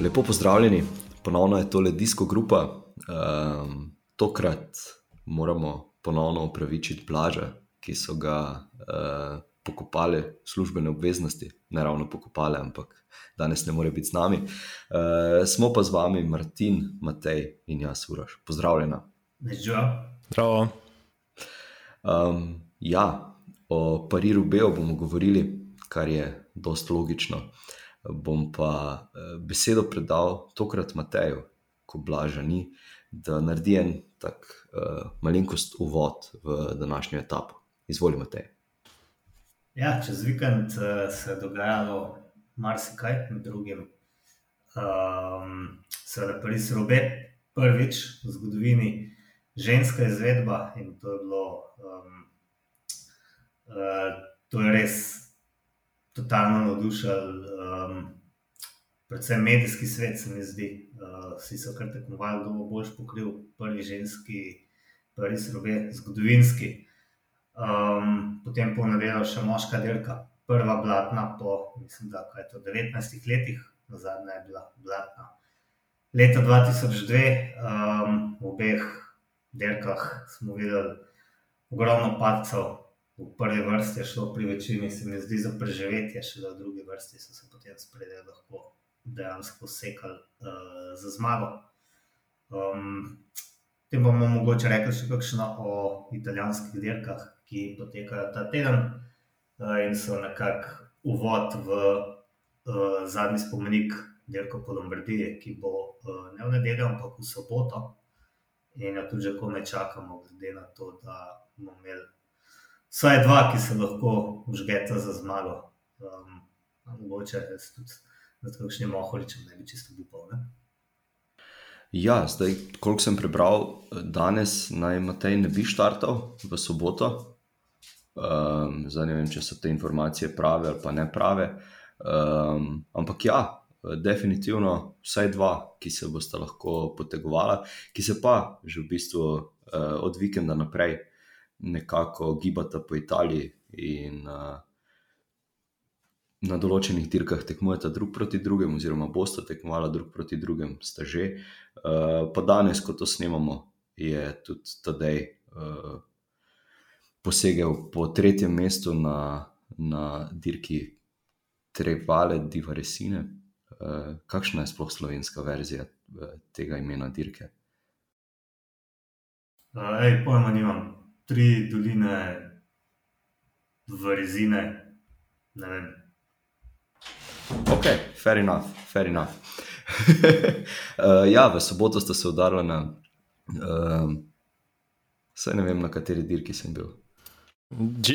Lepo pozdravljeni, ponovno je tole Disko Grupa. Um, tokrat moramo ponovno upravičiti plaže, ki so ga uh, pokopali službene obveznosti, ne ravno pokopali, ampak danes ne more biti z nami. Uh, smo pa z vami, Martin, Matej in jaz, Uraš. Pozdravljena. Zdravo. Um, ja, o Pariru Beo bomo govorili, kar je dosta logično. Bom pa eh, besedo predal tokrat Mateju, ko blaža ni, da naredi en tak uh, malenkost uvod v današnjo etapo. Izvolite, Matej. Ja, čez vikend uh, se je dogajalo marsikaj, med drugim, um, seveda, Paris Robe, prvič v zgodovini ženska izvedba in to je bilo. Um, uh, to je res totalno navdušilo, um, predvsem medijski svet, se mi zdi. Uh, vsi so kar tekmovali, kdo bo boljš pokril prvi ženski, prvi srobe, zgodovinski. Um, potem pa nadaljeval še moška dirka, prva blatna po, mislim, da je to 19 letih, zadnja je bila blatna. Leta 2002, um, v obeh dirkah smo videli ogromno padcev, v prvi vrsti šlo, pri večini se mi zdi za preživetje, še v drugi vrsti so se potem spredaj lahko dejansko sekali uh, za zmago. Um, tem bomo mogoče rekli še kakšno o italijanskih dirkah, ki potekajo ta teden uh, in so nekako uvod v uh, zadnji spomenik dirko po Lombardiji, ki bo uh, ne v nedeljo, ampak v soboto. In jo tudi že komaj čakamo, glede na to, da bomo imeli vsaj dva, ki se lahko užgeta za zmago. Um, mogoče je tudi za kakšnim oholičem, ne bi čisto upal. Ja, zdaj, koliko sem prebral, danes naj Matej ne bi štartal v soboto. Um, zdaj ne vem, če so te informacije prave ali pa ne prave. Um, ampak ja, definitivno vsaj dva, ki se bosta lahko potegovala, ki se pa že v bistvu uh, od vikenda naprej nekako gibata po Italiji in uh, na določenih dirkah tekmujeta drug proti drugemu, oziroma bosta tekmovala drug proti drugemu, sta že. Uh, pa danes, ko to snemamo, je tudi Tadej uh, posegel po tretjem mestu na, na dirki Trevale di Varesine. Uh, kakšna je sploh slovenska verzija tega imena dirke? Ej, pojma nimam tri doline, v rezine. Ok, fair enough, fair enough. uh, ja, v soboto ste se udarili na. Uh, Saj ne vem, na kateri dirki sem bil.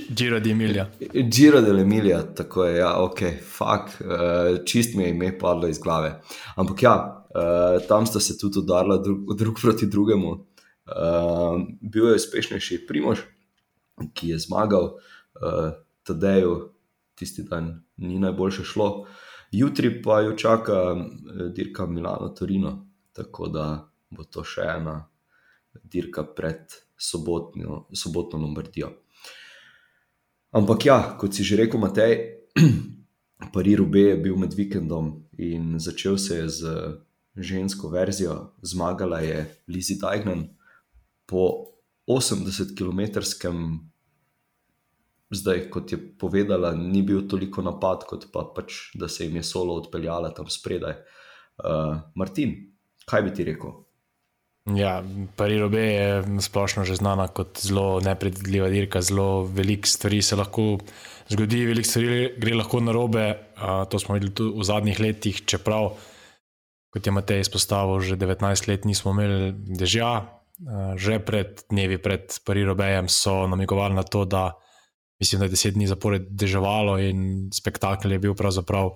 Giro di Emilia. Giro di Emilia, tako je, ja, ok, fuck, uh, čist mi je ime padlo iz glave. Ampak ja, uh, tam sta se tudi udarila drug, drug proti drugemu. Uh, bil je uspešnejši Primož, ki je zmagal, uh, Tadej, tisti dan ni najboljše šlo. Jutri pa jo čaka eh, dirka Milano Torino, tako da bo to še ena dirka pred sobotno, sobotno Lombardijo. Ampak ja, kot si že rekel, Matej, Paris Rube je bil med vikendom in začel se je z žensko verzijo, zmagala je Lizzie Dajgnan po 80-kilometrskem, zdaj, kot je povedala, ni bil toliko napad, kot pa pač, da se jim je solo odpeljala tam spredaj. Uh, Martin, kaj bi ti rekel? Ja, Parirobe je splošno že znana kot zelo nepredvidljiva dirka, zelo veliko stvari se lahko zgodi, veliko stvari gre lahko na robe. Uh, to smo videli tudi v zadnjih letih, čeprav, kot je Matej izpostavil, že 19 let nismo imeli dežja, že pred dnevi, pred Parirobejem, so namigovali na to, da mislim, da je deset dni zapored deževalo in spektakel je bil pravzaprav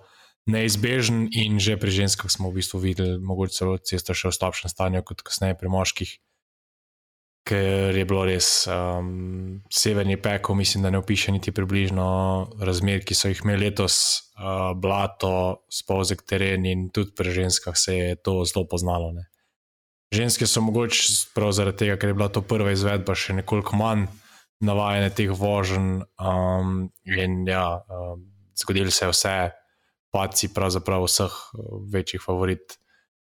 neizbežen. In že pri ženskah smo v bistvu videli, mogoče celo cesto še v slabšem stanju kot kasneje pri moških. Ker je bilo res um, severni peko, mislim, da ne opiše niti približno razmer, ki so jih imeli letos, uh, blato, spozek teren in tudi pri ženskah se je to zelo poznalo. Ne. Ženske so mogoče prav zaradi tega, ker je bila to prva izvedba, še nekoliko manj navajene teh voženj. Um, in ja, um, zgodili se je vse paci pravzaprav vseh večjih favorit.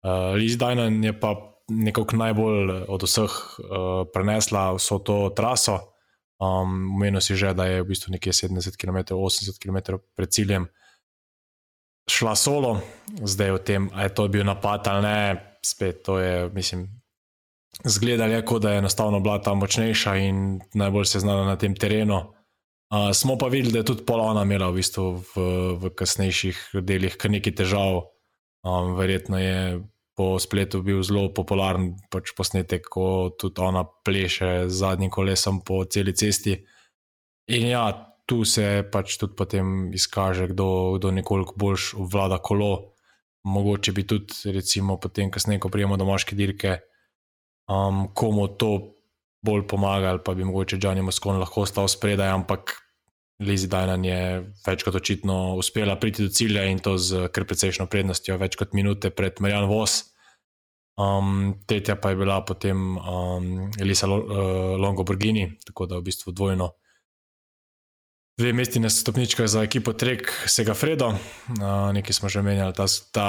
Uh, Liz Dajnan je pa nekako najbolj od vseh uh, prenesla vso to traso. Um, Menil si že, da je v bistvu nekje 70 km, 80 km pred ciljem šla solo, zdaj o tem, ali je to bil napad ali ne, spet to je, mislim, zgledali kot da je enostavno bila ta močnejša in najbolj se znala na tem terenu. Uh, smo pa videli, da je tudi Polona imela v, bistvu v, v kasnejših delih kar nekaj težav. Um, verjetno je po spletu bil zelo popularen pač posnetek, ko tudi ona pleše z zadnjim kolesom po celi cesti. In ja, tu se pač tudi potem izkaže, kdo, kdo nekoliko bolj obvlada kolo. Mogoče bi tudi, recimo, potem, kasneje, ko prijemo do moške dirke, um, komu to bolj pomaga, ali pa bi mogoče Džani Moskon lahko ostal spredaj, ampak Lizi Dajnan je več kot očitno uspela priti do cilja in to z kar precejšno prednostjo, več kot minute pred Marjan Vos. Um, tretja pa je bila potem um, Elisa uh, Longo Borgini, tako da v bistvu dvojno. Dve mesti na stopničkah za ekipo Trek, Sega Fredo, uh, nekaj smo že menjali, ta, ta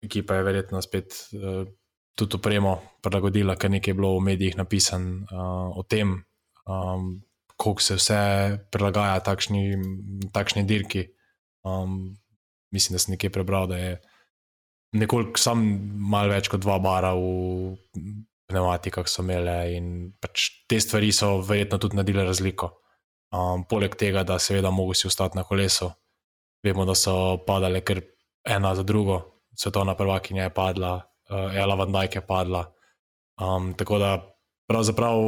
ekipa je verjetno spet uh, tudi opremo prilagodila, ker nekaj je bilo v medijih napisano uh, o tem, um, kako se vse prilagaja takšni, takšni dirki. Um, mislim, da sem nekaj prebral, da je nekoliko sam malo več kot dva bara v pneumatikah so imele in pač te stvari so verjetno tudi naredile razliko. Um, poleg tega, da seveda mogo si ostati na kolesu, vemo, da so padale kar ena za drugo, svetovna prvakinja je padla, uh, Ella Van Dyke je padla. Um, tako da pravzaprav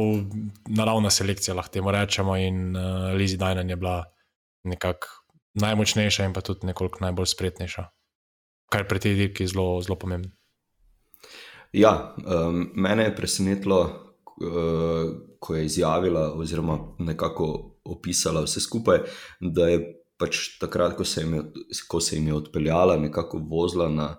naravna selekcija, lahko temu rečemo, in uh, Lizzie Dajnan je bila nekako najmočnejša in pa tudi nekoliko najbolj spretnejša, kar pri tej dirki zelo, zelo pomembno. Ja, um, mene je presenetilo, uh, ko je izjavila, oziroma nekako opisala vse skupaj, da je pač takrat, ko se jim je, ko se jim je odpeljala, nekako vozila na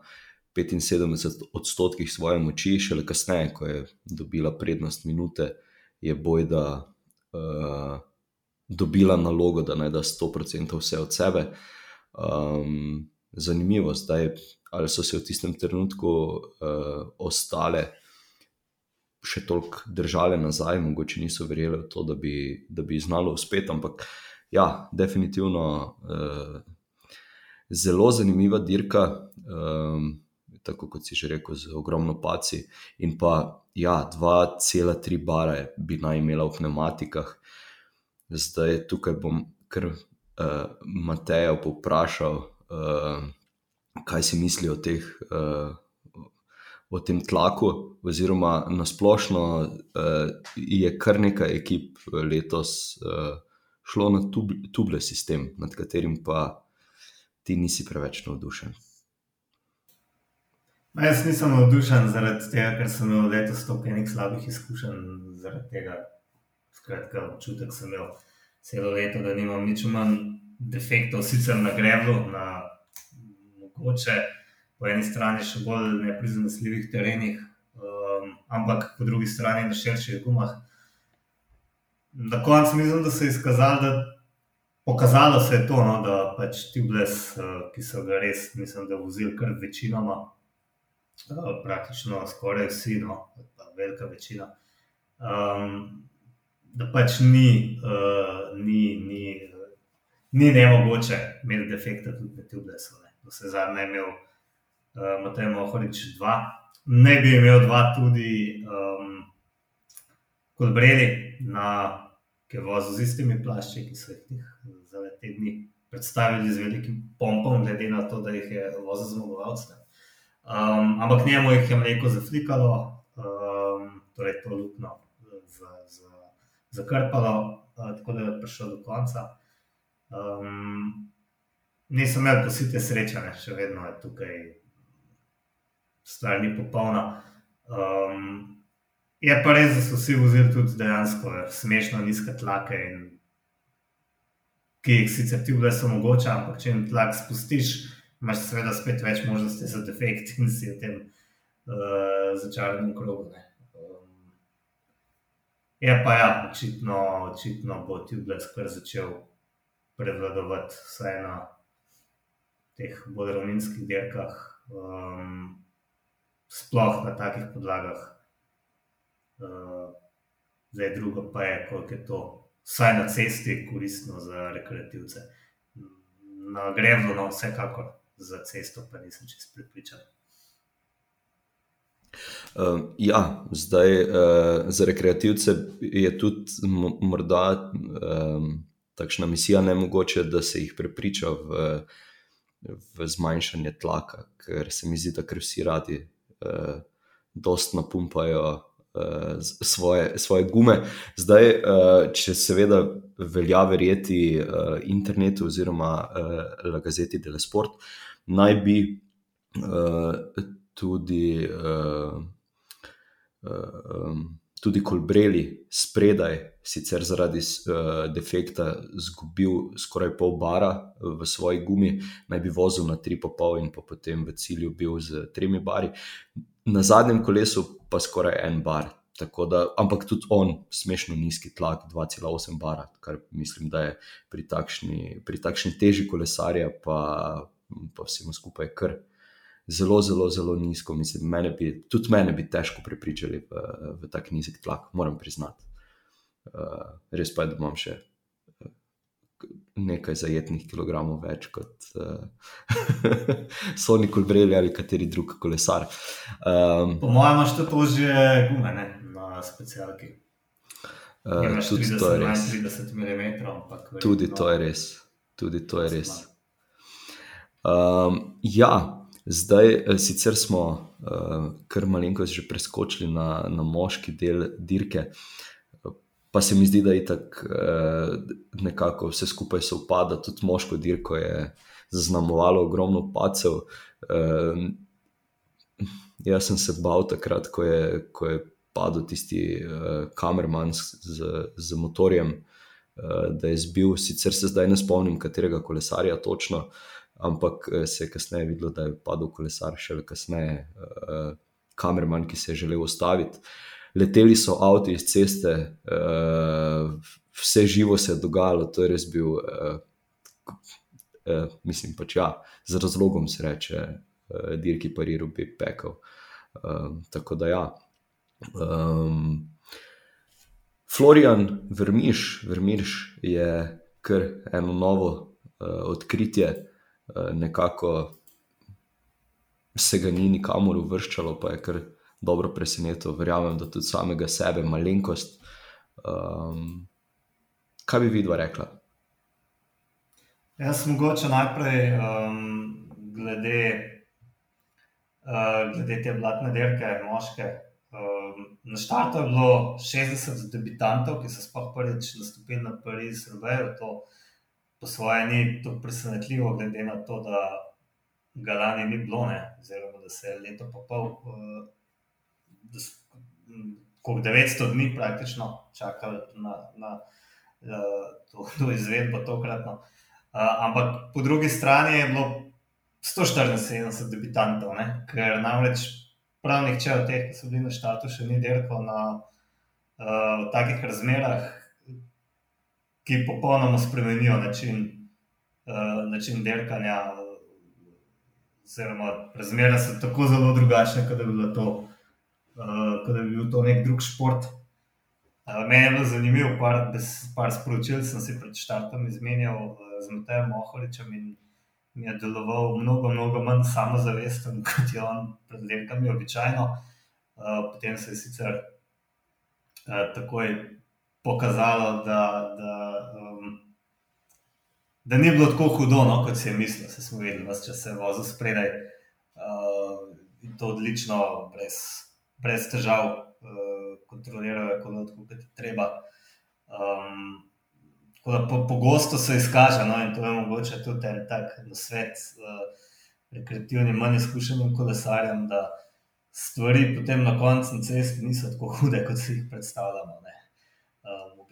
75 odstotkih svoje moči, šele kasneje, ko je dobila prednost minute, je bojda uh, dobila nalogo, da naj da 100% vse od sebe. Um, zanimivo je, ali so se v tistem trenutku uh, ostale še toliko držale nazaj, mogoče niso verjele v to, da bi, da bi znalo uspeti. Ampak ja, definitivno. Uh, Zelo zanimiva dirka, um, tako kot si že rekel, z ogromno paci. In pa, ja, 2,3 bara bi naj imela v pneumatikah. Zdaj tukaj bom kar uh, Mateja povprašal, uh, kaj si misli o, teh, uh, o tem tlaku, oziroma na splošno uh, je kar nekaj ekip letos uh, šlo na tuble sistem, nad katerim pa ti nisi preveč navdušen. Ma jaz nisem navdušen zaradi tega, ker sem imel letos toliko enih slabih izkušenj. Zaradi tega, skratka, občutek sem imel celo leto, da nimam nič manj defektov, sicer na grebu, na mogoče po eni strani še bolj neprizanesljivih terenih, um, ampak po drugi strani na širših gumah. Na koncu mislim, da se je izkazalo, da pokazalo se je to, no, da pač ti bles, uh, ki so ga res, mislim, da vozili kar večinoma praktično skoraj vsi, no, pa velika večina. Um, da pač ni, uh, ni, ni, ni ne mogoče imeti defekta tudi med tublesom. Do se zadnje je imel uh, Matej Mohorič dva, ne bi imel dva tudi um, kot Breli, ki je vozil z istimi plašči, ki so jih za te dni predstavili z velikim pompom, glede na to, da jih je vozil zmagovalce. Um, ampak njemu jih je mleko zaflikalo, um, torej to luknjo zakrpalo, uh, tako da je prišel do konca. Um, nisem imel posite sreče, ne? še vedno je tukaj stvar ni popolna. Um, je pa res, da so vsi vozili tudi dejansko smešno nizke tlake, in, ki jih sicer ti vle so mogoče, ampak če jim tlak spustiš imaš seveda spet več možnosti za defekt in si v tem uh, začaranem krogu. Um, je pa ja, očitno, očitno bo ti ugled kar začel prevladovati, vsaj na teh bolj ravninskih dirkah, um, sploh na takih podlagah. Uh, zdaj, drugo pa je, koliko je to, vsaj na cesti, koristno za rekreativce. Na grevu, no, vsekakor za cesto, pa nisem čest pripričan. Uh, ja, zdaj uh, za rekreativce je tudi morda um, takšna misija ne mogoče, da se jih prepriča v, v zmanjšanje tlaka, ker se mi zdi, da ker vsi radi uh, dost napumpajo uh, svoje, svoje gume. Zdaj, uh, če seveda velja verjeti uh, internetu oziroma uh, La Gazeti dello Sport, naj bi uh, tudi. Uh, um, tudi kolbreli spredaj, sicer zaradi uh, defekta, izgubil skoraj pol bara v svoji gumi, naj bi vozil na 3,5 in po potem v cilju bil z tremi bari, na zadnjem kolesu pa skoraj en bar. Da, ampak tudi on, smešno nizki tlak, 2,8 bara, kar mislim, da je pri takšni, pri takšni teži kolesarja, pa, pa vsemu skupaj kar zelo, zelo, zelo nizko. Mislim, mene bi, tudi mene bi težko prepričali v, v tak nizek tlak, moram priznati. Uh, res pa je, da imam še eh, nekaj zajetnih kilogramov več kot uh, Sony Colbrelli ali kateri drug kolesar. Um, po mojem, imaš to že gume ne? na specialki. Uh, tudi 30, to je res. 30 mm, ampak, tudi to je res. Tudi to je res. Um, ja, Zdaj, eh, sicer smo uh, kar malenkost že preskočili na, na moški del dirke, pa se mi zdi, da je tako uh, nekako vse skupaj se upada. Tudi moško dirko je zaznamovalo ogromno pacev. Uh, jaz sem se bal takrat, ko je, ko je padel tisti uh, kamerman z, z motorjem, uh, da je zbil. Sicer se zdaj ne spomnim, katerega kolesarja točno. Uh, ampak eh, se je kasneje videlo, da je padel kolesar, še kasneje, uh, kamerman, ki se je želel ustaviti. Leteli so avto iz ceste, uh, vse živo se je dogajalo, to je res bil, uh, uh, mislim, pač ja, z razlogom se reče, uh, dirki pariru bi pekel. Uh, tako da ja. Um, Florian Vermiš, Vermiš je kar eno novo uh, odkritje. Eh, nekako se ga ni nikamor uvrščalo, pa je kar dobro presenetilo. Verjamem, da tudi samega sebe, malenkost. Um, kaj bi vidva rekla? Jaz sem mogoče najprej um, glede, uh, glede te blatne dirke, moške. Um, na štartu je bilo 60 debitantov, ki so sploh prvič nastopili na Parizu, Srbejo po svoje ni tako presenetljivo, glede na to, da ga lani ni bilo, oziroma da se je leto pa pol, uh, kot 900 dni praktično čakali na, na uh, to, to izvedbo tokratno. Uh, ampak po drugi strani je bilo 174 debitantov, ne? ker namreč prav nihče od teh, ki so bili na štatu, še ni dirkal na uh, takih razmerah, ki popolnoma spremenijo način, uh, način derkanja. Oziroma, razmere so tako zelo drugačne, kot da bi, to, uh, da bi bil to nek drug šport. Uh, meni je bilo zanimivo, par, par sporočil sem si pred štartom izmenjal uh, z Matejem Mohoričem in mi je deloval mnogo, mnogo manj samozavesten, kot je on pred lepkami običajno. Uh, potem se je sicer uh, takoj pokazalo, da, da, um, da ni bilo tako hudo, no, kot si je mislil. Se smo videli, da se vozil spredaj uh, in to odlično, brez, brez težav, uh, kontrolirajo, kot je treba. Um, Pogosto po se izkaže, no, in to je mogoče tudi en tak svet, uh, rekreativnim, manj izkušenim kolesarjem, da stvari potem na koncu ceste niso tako hude, kot si jih predstavljamo. Ne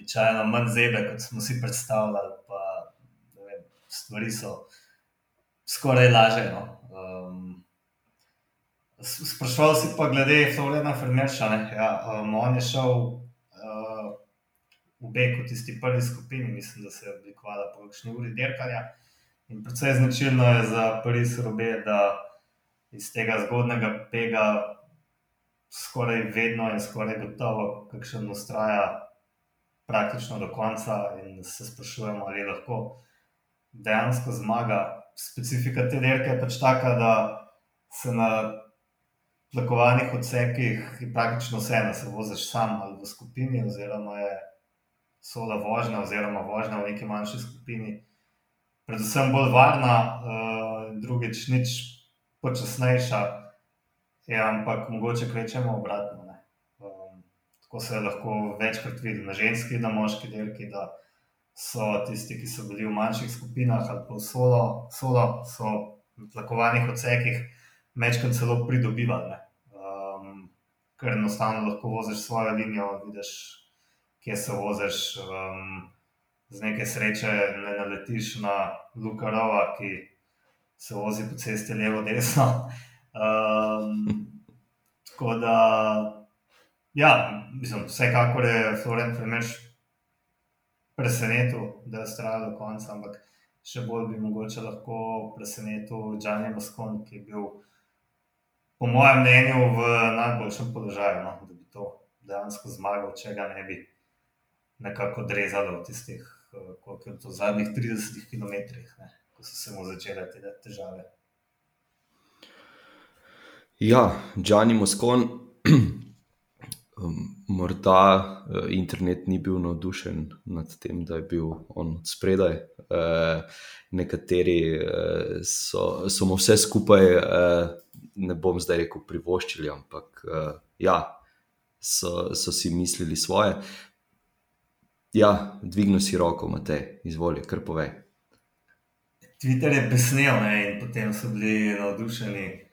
običajno manj zebe, kot smo si predstavljali. Pa, vem, stvari so skoraj lažje. No. Um, Sprašval si pa glede Florida Fermerša. Ja, um, on je šel uh, v Beku, tisti prvi skupini, mislim, da se je oblikovala po kakšni uri dirkanja. In predvsej značilno je za Paris Robe, da iz tega zgodnega pega skoraj vedno in skoraj gotovo, kakšen ustraja praktično do konca in se sprašujemo, ali lahko dejansko zmaga. Specifika te dirke je pač taka, da se na tlakovanih odsekih praktično vse, da se voziš sam ali v skupini, oziroma je sola vožnja, oziroma vožnja v neki manjši skupini. Predvsem bolj varna, uh, drugič nič počasnejša, je, ampak mogoče rečemo obratno. Um, tako se je lahko večkrat videl na ženski, na moški dirki, da so tisti, ki so bili v manjših skupinah ali pa v solo, solo so v tlakovanih odsekih, večkrat celo pridobivali ker enostavno lahko voziš svojo linijo, vidiš, kje se voziš. Um, z neke sreče ne naletiš na Luka Rova, ki se vozi po cesti levo, desno. Um, tako da, ja, mislim, vsekakor je Florent Fremeš presenetil, da je trajalo do konca, ampak še bolj bi mogoče lahko presenetil Džanjem Moskvom, ki je bil po mojem mnenju, v najboljšem položaju, no, da bi to dejansko zmagal, če ga ne bi nekako odrezalo v tistih, eh, koliko je to zadnjih 30 km, ne, ko so se mu začele te težave. Ja, Džani Moskon. Morda uh, internet ni bil navdušen nad tem, da je bil on spredaj. Uh, nekateri uh, so, so mu vse skupaj uh, ne bom zdaj rekel privoščili, ampak uh, ja, so, so si mislili svoje. Ja, dvignil si roko, Matej, izvoli, kar povej. Twitter je pesnil in potem so bili navdušeni.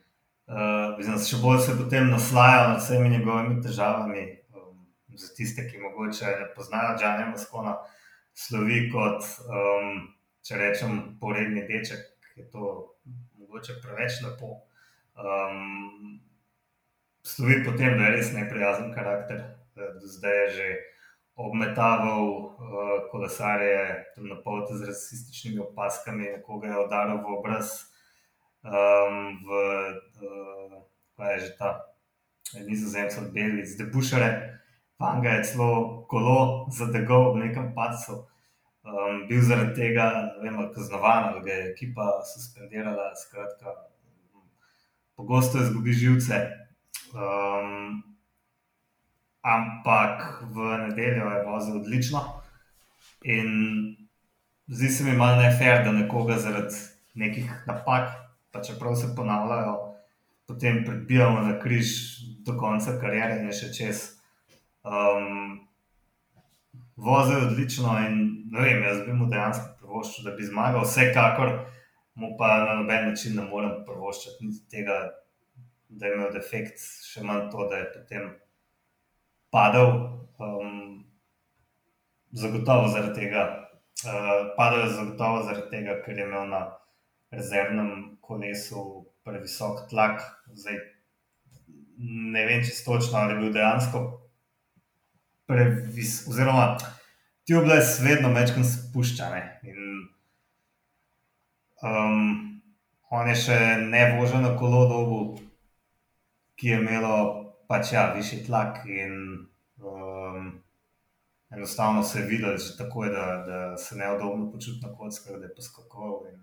Uh, še bolj se potem naslajajo nad vsemi njegovimi težavami. Um, za tiste, ki morda ne poznajo Džanja Moskona, slovi kot, um, če rečem, poredni deček, ki je to mogoče preveč lepo. Um, Slovi po tem, da je res neprijazen karakter, da do zdaj je že obmetaval uh, kolesarje, tam na pol z rasističnimi opaskami, nekoga je udaril v obraz, um, v uh, kaj je že ta nizozemec od Belic, debušare, pa ga je celo kolo zadegal v nekem pacu. Um, bil zaradi tega, ne vem, kaznovan, ali ga je ekipa suspendirala, skratka, pogosto izgubi živce. Um, ampak v nedeljo je vozil odlično. In zdi se mi malo nefer, da nekoga zaradi nekih napak, pa čeprav se ponavljajo, potem prebijamo na križ do konca karijere in še čez. Um, vozil je odlično in ne vem, jaz bi mu dejansko privoščil, da bi zmagal, vsekakor mu pa na noben način ne morem prvoščati niti tega, da je imel defekt, še manj to, da je potem padel. Um, zagotovo zaradi tega, uh, padel je zagotovo zaradi tega, ker je imel na rezervnem kolesu previsok tlak. Zdaj, ne vem, če točno ali je bil dejansko previsok, oziroma oblast vedno večkrat spuščane. Um, on je še ne vožen kolo dobu, ki je imelo pač ja, višji tlak in um, enostavno se je videl, že tako je, da, da se neodobno počuti na kocki, da je poskakoval in,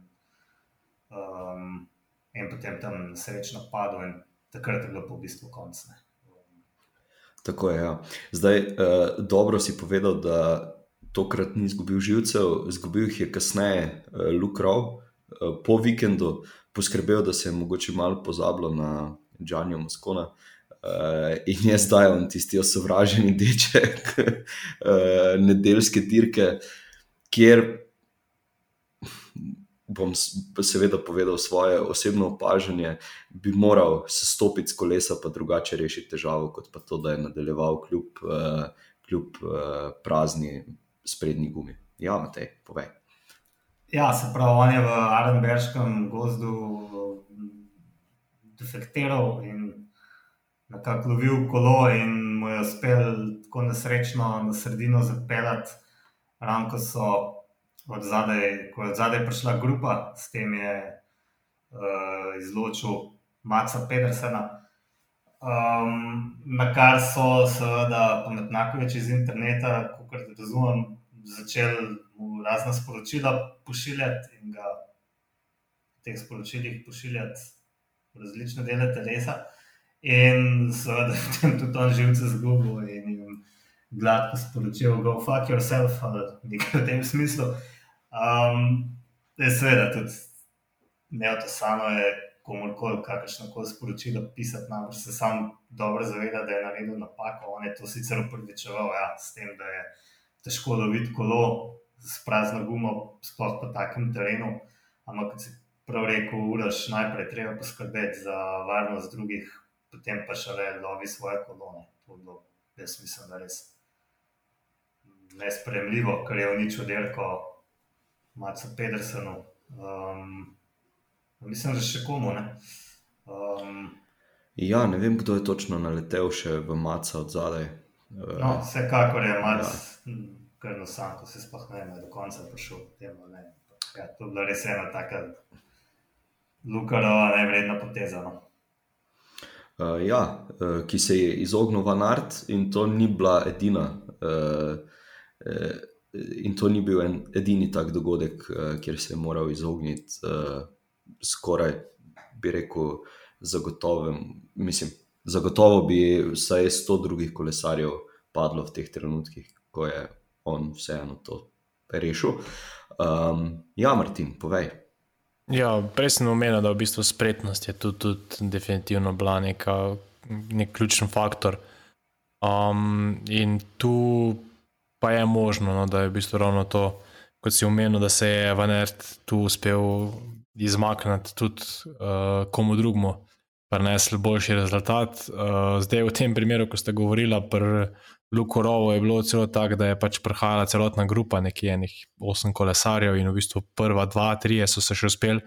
um, in potem tam srečno padel in takrat je bilo po v bistvu konc. Ne. Tako je. Ja. Zdaj, uh, dobro si povedal, da tokrat ni izgubil živcev, izgubil jih je kasneje, Luke Rowe. Eh, po vikendu poskrbel, da se je mogoče malo pozabilo na Džanjo Moskona. Uh, in je zdaj on tisti osovraženi deček, uh, nedeljske dirke, kjer bom seveda povedal svoje osebno opažanje, bi moral se stopiti z kolesa, pa drugače rešiti težavo, kot pa to, da je nadaljeval kljub, uh, kljub uh, prazni sprednji gumi. Ja, Matej, povej. Ja, se pravi, on je v Arenberškem gozdu defektiral in nekako lovil kolo, in mu je uspel tako nesrečno na sredino zapeljati, ravno ko so od zadaj, ko je od zadaj prišla grupa, s tem je uh, izločil Maca Pedersena. Um, na kar so, seveda, pametnakovič iz interneta, kot razumem, začeli mu razna sporočila pošiljati in ga v teh sporočilih pošiljati v različne dele telesa. In seveda, tudi on živce zgubil in jim gladko sporočil, go fuck yourself ali nekaj v tem smislu. Um, seveda, tudi ne to samo je komorkoli, kakršno koli sporočilo pisati, namreč se sam dobro zaveda, da je naredil napako. On je to sicer upravičeval ja, s tem, da je težko loviti kolo s prazno gumo, sploh po takem terenu. Ampak, kot si prav rekel, uraš najprej treba poskrbeti za varnost drugih, potem pa še le lovi svoje kolone. To je bilo, jaz mislim, da res nespremljivo, kar je uničil Derko, Macu Pedersenu. Um, Mislim, da še komu. Ne? Um, ja, ne vem, kdo je točno naletel še v Maca od zadaj. No, vsekakor je Mac, ja. kar no sam, ko se sploh ne vem, do konca prišel. Temo, ja, to je bila res ena taka lukarova, nevredna poteza. No? Uh, ja, uh, ki se je izognil Van Art, in to ni bila edina. Uh, in to ni bil en, edini tak dogodek, uh, kjer se je moral izogniti. Uh, skoraj, bi rekel, zagotovo. Mislim, zagotovo bi vsaj sto drugih kolesarjev padlo v teh trenutkih, ko je on vseeno to rešil. Um, ja, Martin, povej. Ja, prej sem omenil, da v bistvu spretnost je tudi, tudi definitivno bila neka, nek ključen faktor. Um, in tu pa je možno, no, da je v bistvu ravno to, kot si omenil, da se je Vanert tu uspel izmakniti tudi uh, komu drugemu, prenesli boljši rezultat. Uh, zdaj, v tem primeru, ko ste govorili, pri Luku Rovu je bilo celo tako, da je pač prihajala celotna grupa, nekje enih osem kolesarjev, in v bistvu prva dva, tri so se še uspeli.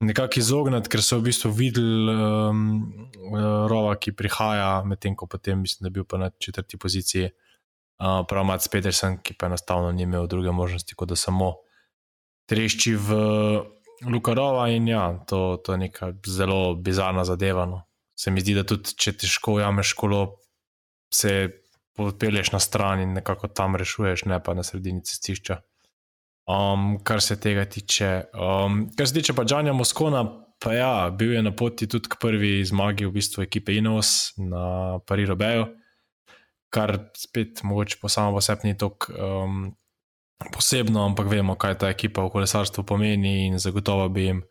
Nekako izogniti, ker so v bistvu videli um, rova, ki prihaja, medtem ko potem mislim, da je bil na četrti poziciji, uh, prav Mats Petersen, ki pa enostavno ni imel druge možnosti, kot da samo trešči v Lukarova in ja, to, to je neka zelo bizarna zadeva. No. Se mi zdi, da tudi če težko ujameš kolo, se odpelješ na stran in nekako tam rešuješ, ne pa na sredini cestišča. Um, kar se tega tiče. Um, kar se tiče pa Džanja Moskona, pa ja, bil je na poti tudi k prvi zmagi v bistvu ekipe Inos na Parirobeju, kar spet mogoče po samo posebni tok um, posebno, ampak vemo, kaj ta ekipa v kolesarstvu pomeni in zagotovo bi jim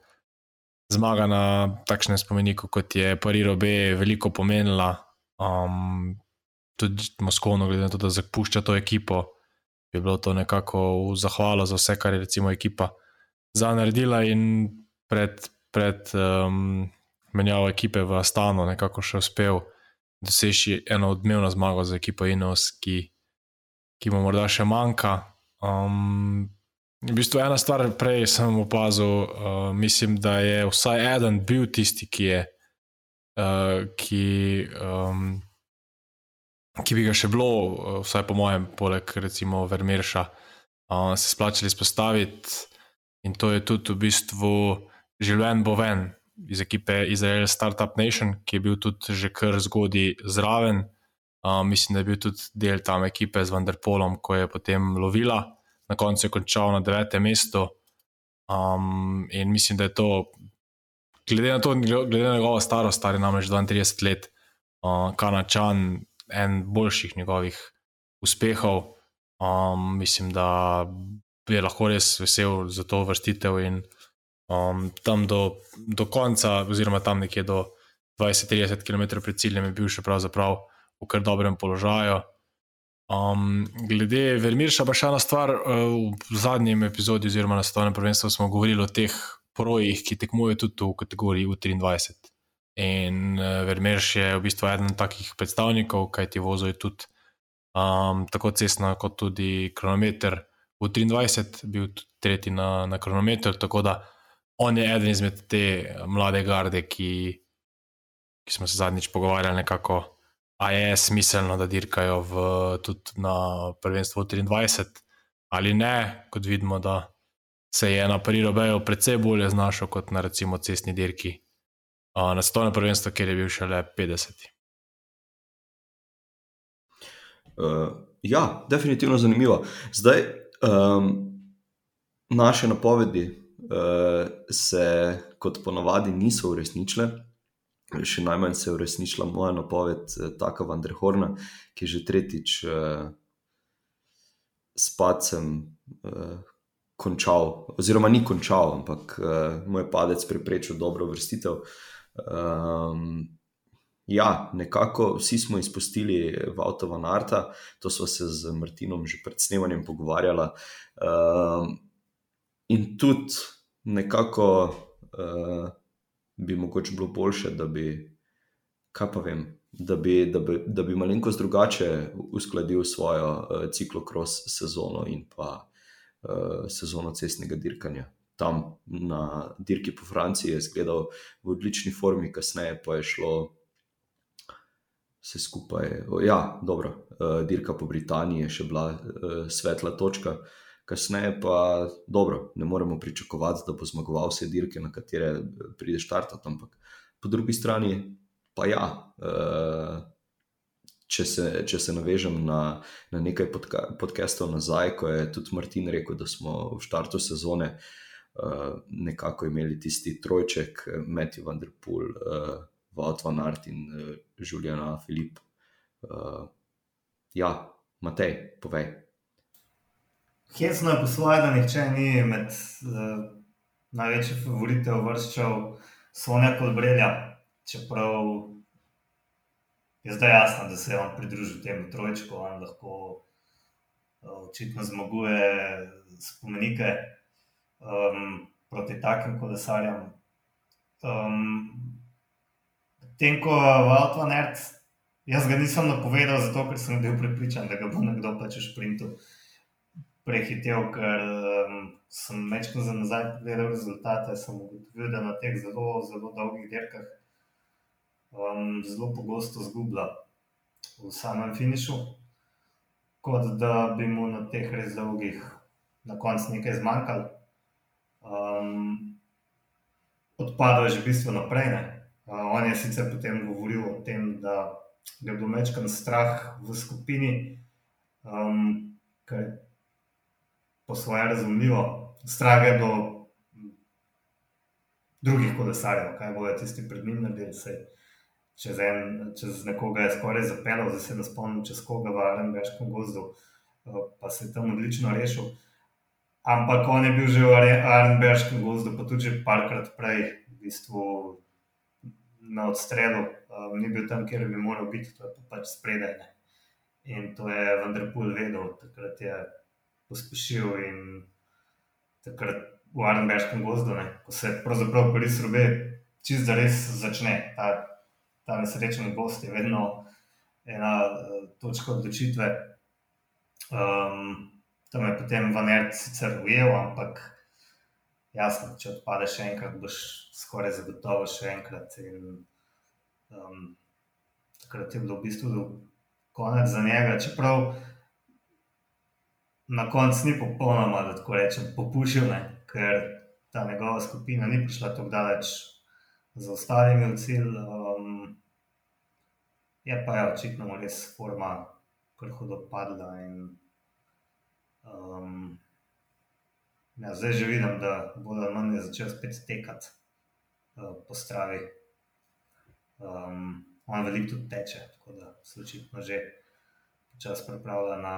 zmaga na takšnem spomeniku, kot je Pariro B, veliko pomenila. Um, tudi Moskvno, glede na to, da zapušča to ekipo, bi bilo to nekako v zahvalo za vse, kar je recimo ekipa za naredila in pred, pred um, menjavo ekipe v Astano nekako še uspel doseči eno odmevno zmago za ekipo Inos, ki, ki mu morda še manjka. Um, v bistvu ena stvar, prej sem opazil, uh, mislim, da je vsaj eden bil tisti, ki je. Uh, ki, um, ki bi ga še bilo, uh, vsaj po mojem, poleg recimo Vermeerša, uh, se splačali izpostaviti. In to je tudi v bistvu Življen Boven iz ekipe Izrael Startup Nation, ki je bil tudi že kar zgodaj zraven. Uh, mislim, da je bil tudi del tam ekipe z Vanderpolom, ko je potem lovila, na koncu je končal na devetem mestu. Um, in mislim, da je to, glede na to, glede na njegovo starost, star je namreč 32 let, uh, Kanačan, en boljših njegovih uspehov. Um, mislim, da je lahko res vesel za to vrstitev in um, tam do, do konca, oziroma tam nekje do 20-30 km pred ciljem, je bil še pravzaprav v kar dobrem položaju. Um, glede Vermirša, pa še ena stvar. Uh, v zadnjem epizodiju, oziroma na svetovnem prvenstvu, smo govorili o teh projih, ki tekmujejo tudi v kategoriji U23. In uh, Vermirš je v bistvu eden takih predstavnikov, kaj ti vozijo tudi um, tako cestna, kot tudi kronometer. V 23 je bil tudi tretji na, na kronometer, tako da on je eden izmed te mlade garde, ki, ki smo se zadnjič pogovarjali nekako. A je smiselno, da dirkajo v, tudi na prvenstvu 23. ali ne, kot vidimo, da se je na Parirobeju precej bolje znašel kot na recimo cestni dirki na stolnem prvenstvu, kjer je bil šele 50. Uh, ja, definitivno zanimivo. Zdaj, um, naše napovedi se, kot ponavadi, niso uresničile. Še najmanj se je uresničila moja napoved, eh, tako Vandrehorna, ki je že tretjič uh, s pacem uh, končal, oziroma ni končal, ampak uh, moj padec preprečil dobro vrstitev. Um, ja, nekako vsi smo izpustili Vautova Narta, to smo se z Martinom že pred snemanjem pogovarjali. Um, in tudi nekako uh, bi mogoče bilo boljše, da bi, kaj pa vem, da bi, da bi, da bi malenkost drugače uskladil svojo uh, ciklokros sezono in pa uh, sezono cestnega dirkanja. Tam na dirki po Franciji je izgledal v odlični formi, kasneje pa je šlo vse skupaj. Ja, dobro, uh, dirka po Britaniji je še bila uh, svetla točka, kasneje pa dobro, ne moremo pričakovati, da bo zmagoval vse dirke, na katere prideš štartati. Ampak po drugi strani pa ja. Uh, Če se, če se navežem na, na nekaj podka, podcastov nazaj, ko je tudi Martin rekel, da smo v startu sezone uh, nekako imeli tisti trojček, Matthew Van Der Poel, uh, Wout van Aert in uh, Juliana Filip. Uh, ja, Matej, povej. Hecno je poslovati, da nihče ni med uh, največje favorite vrščal Sonja kot Brelja, čeprav je zdaj jasno, da se je on pridružil temu trojčku, on lahko uh, očitno zmaguje spomenike um, proti takim kolesarjem. Um, Tem, ko je Valtva Nerd, jaz ga nisem napovedal, zato ker sem bil pripričan, da ga bo nekdo pač v sprintu prehitev, ker um, sem večkrat za nazaj pogledal rezultate, sem ugotovil, da na teh zelo, zelo dolgih dirkah um, zelo pogosto zgublja v samem finišu, kot da bi mu na teh res dolgih na koncu nekaj zmanjkalo. Um, odpadal je že bistveno prej. Uh, on je sicer potem govoril o tem, da je bil večkrat strah v skupini, um, je po svoje razumljivo. Strah je do drugih kolesarjev, kaj bojo tisti pred njim naredili. Čez, en, čez nekoga je skoraj zapeljal, zdaj se ne spomnim, čez koga v Arenberškem gozdu, uh, pa se je tam odlično rešil. Ampak on je bil že v Arenberškem gozdu, pa tudi parkrat prej, v bistvu na odstrelu, um, ni bil tam, kjer bi moral biti, to je pa pač spredaj. Ne. In to je Vendrpul vedel, takrat je pospešil in takrat v Arnbergskem gozdu, ne, ko se pravzaprav pri srobe čist za res začne. Ta, ta nesrečen gost je vedno ena uh, točka odločitve. Um, tam je potem Vaner sicer ujel, ampak jasno, če odpadeš še enkrat, boš skoraj zagotovo še enkrat. In, um, takrat je bilo v bistvu konec za njega, čeprav na koncu ni popolnoma, da tako rečem, popušil, ne? ker ta njegova skupina ni prišla tako daleč za ostalimi v cilj. Um, je pa je ja, očitno res forma, kar hudo padla. In, um, Ja, zdaj že vidim, da bo da manj začel spet tekati uh, po stravi. Um, on veliko tudi teče, tako da se očitno že čas pripravlja na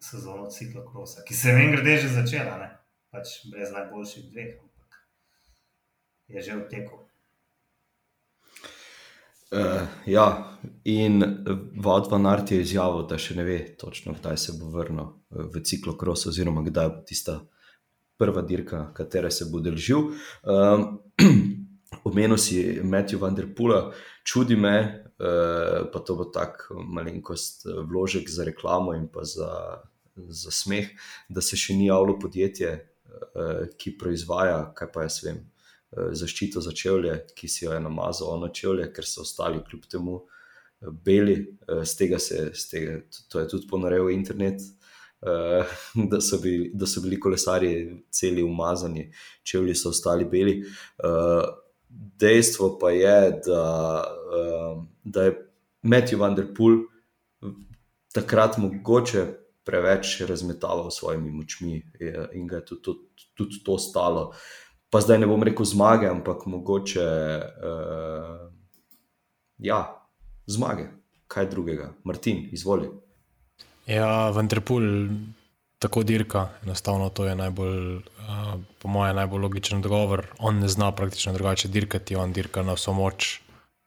sezono ciklokrosa, ki se meni grede že začela, ne? pač brez najboljših dveh, ampak je že v teku. Uh, ja, in Vodva Nart je izjavil, da še ne ve točno, kdaj se bo vrnil v ciklokros, oziroma kdaj bo tista prva dirka, katera se bo držal. Um, Omenil si Matthew Van Der Pula, čudi me, uh, pa to bo tako malenkost eh, vložek za reklamo in pa za, za smeh, da se še ni javilo podjetje, uh, ki proizvaja, kaj pa jaz vem, uh, zaščito za čevlje, ki si jo je namazal na čevlje, ker so ostali kljub temu beli, uh, z tega se, z tega, to je tudi ponarejal internet. uh, da, so bili, da so bili kolesari celi umazani, čevlji so ostali beli. Uh, dejstvo pa je, da, uh, da je Matthew Van Der Poel takrat mogoče preveč razmetaval s svojimi močmi in ga je tudi, tudi, tudi to stalo. Pa zdaj ne bom rekel zmage, ampak mogoče uh, ja, zmage, kaj drugega. Martin, izvoli. Ja, Ventrepul, tako dirka, enostavno to je najbolj, uh, po mojem, najbolj logičen odgovor. On ne zna praktično drugače dirkati, on dirka na vso moč,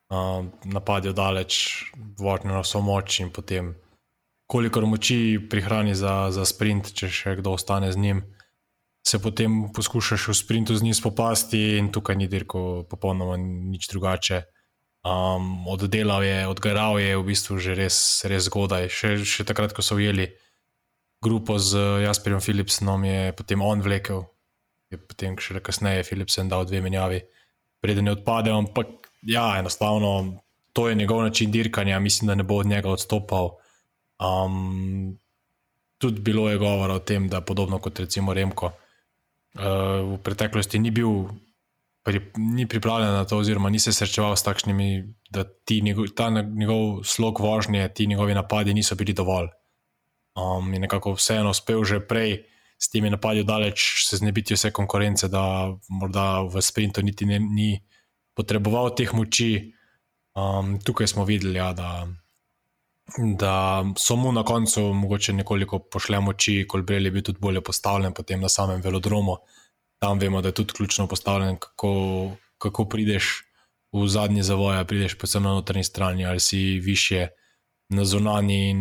uh, napadijo daleč, vožnjo na vso moč in potem, koliko moči prihrani za, za sprint, če še kdo ostane z njim. Se potem poskušaš v sprintu z njim spopasti, in tukaj ni dirko, popolnoma nič drugače. Um, oddelal je, odgaral je v bistvu že res, res zgodaj. Še, še takrat, ko so ujeli grupo z Jasperjem Philipsom, je potem on vlekel, je potem še kasneje Philipsen dal dve menjavi, preden je odpadel. Ampak ja, enostavno to je njegov način dirkanja, mislim, da ne bo od njega odstopal. Um, tudi bilo je govora o tem, da podobno kot recimo Remko. Uh, v preteklosti ni bil pri, ni pripravljen na to, oziroma ni se srečeval s takšnimi, da ti njegov, ta njegov slog vožnje, ti njegovi napadi niso bili dovolj. Um, in nekako vseeno uspel že prej s temi napadi daleč se znebiti vse konkurence, da morda v sprintu niti ne, ni potreboval teh moči. Um, tukaj smo videli, ja, da, da so mu na koncu mogoče nekoliko pošle moči, kolbrel je bil tudi bolje postavljen, potem na samem velodromu tam vemo, da je tudi ključno postavljen, kako, kako prideš v zadnji zavoj, prideš predvsem na notranji strani ali si više na zunanji.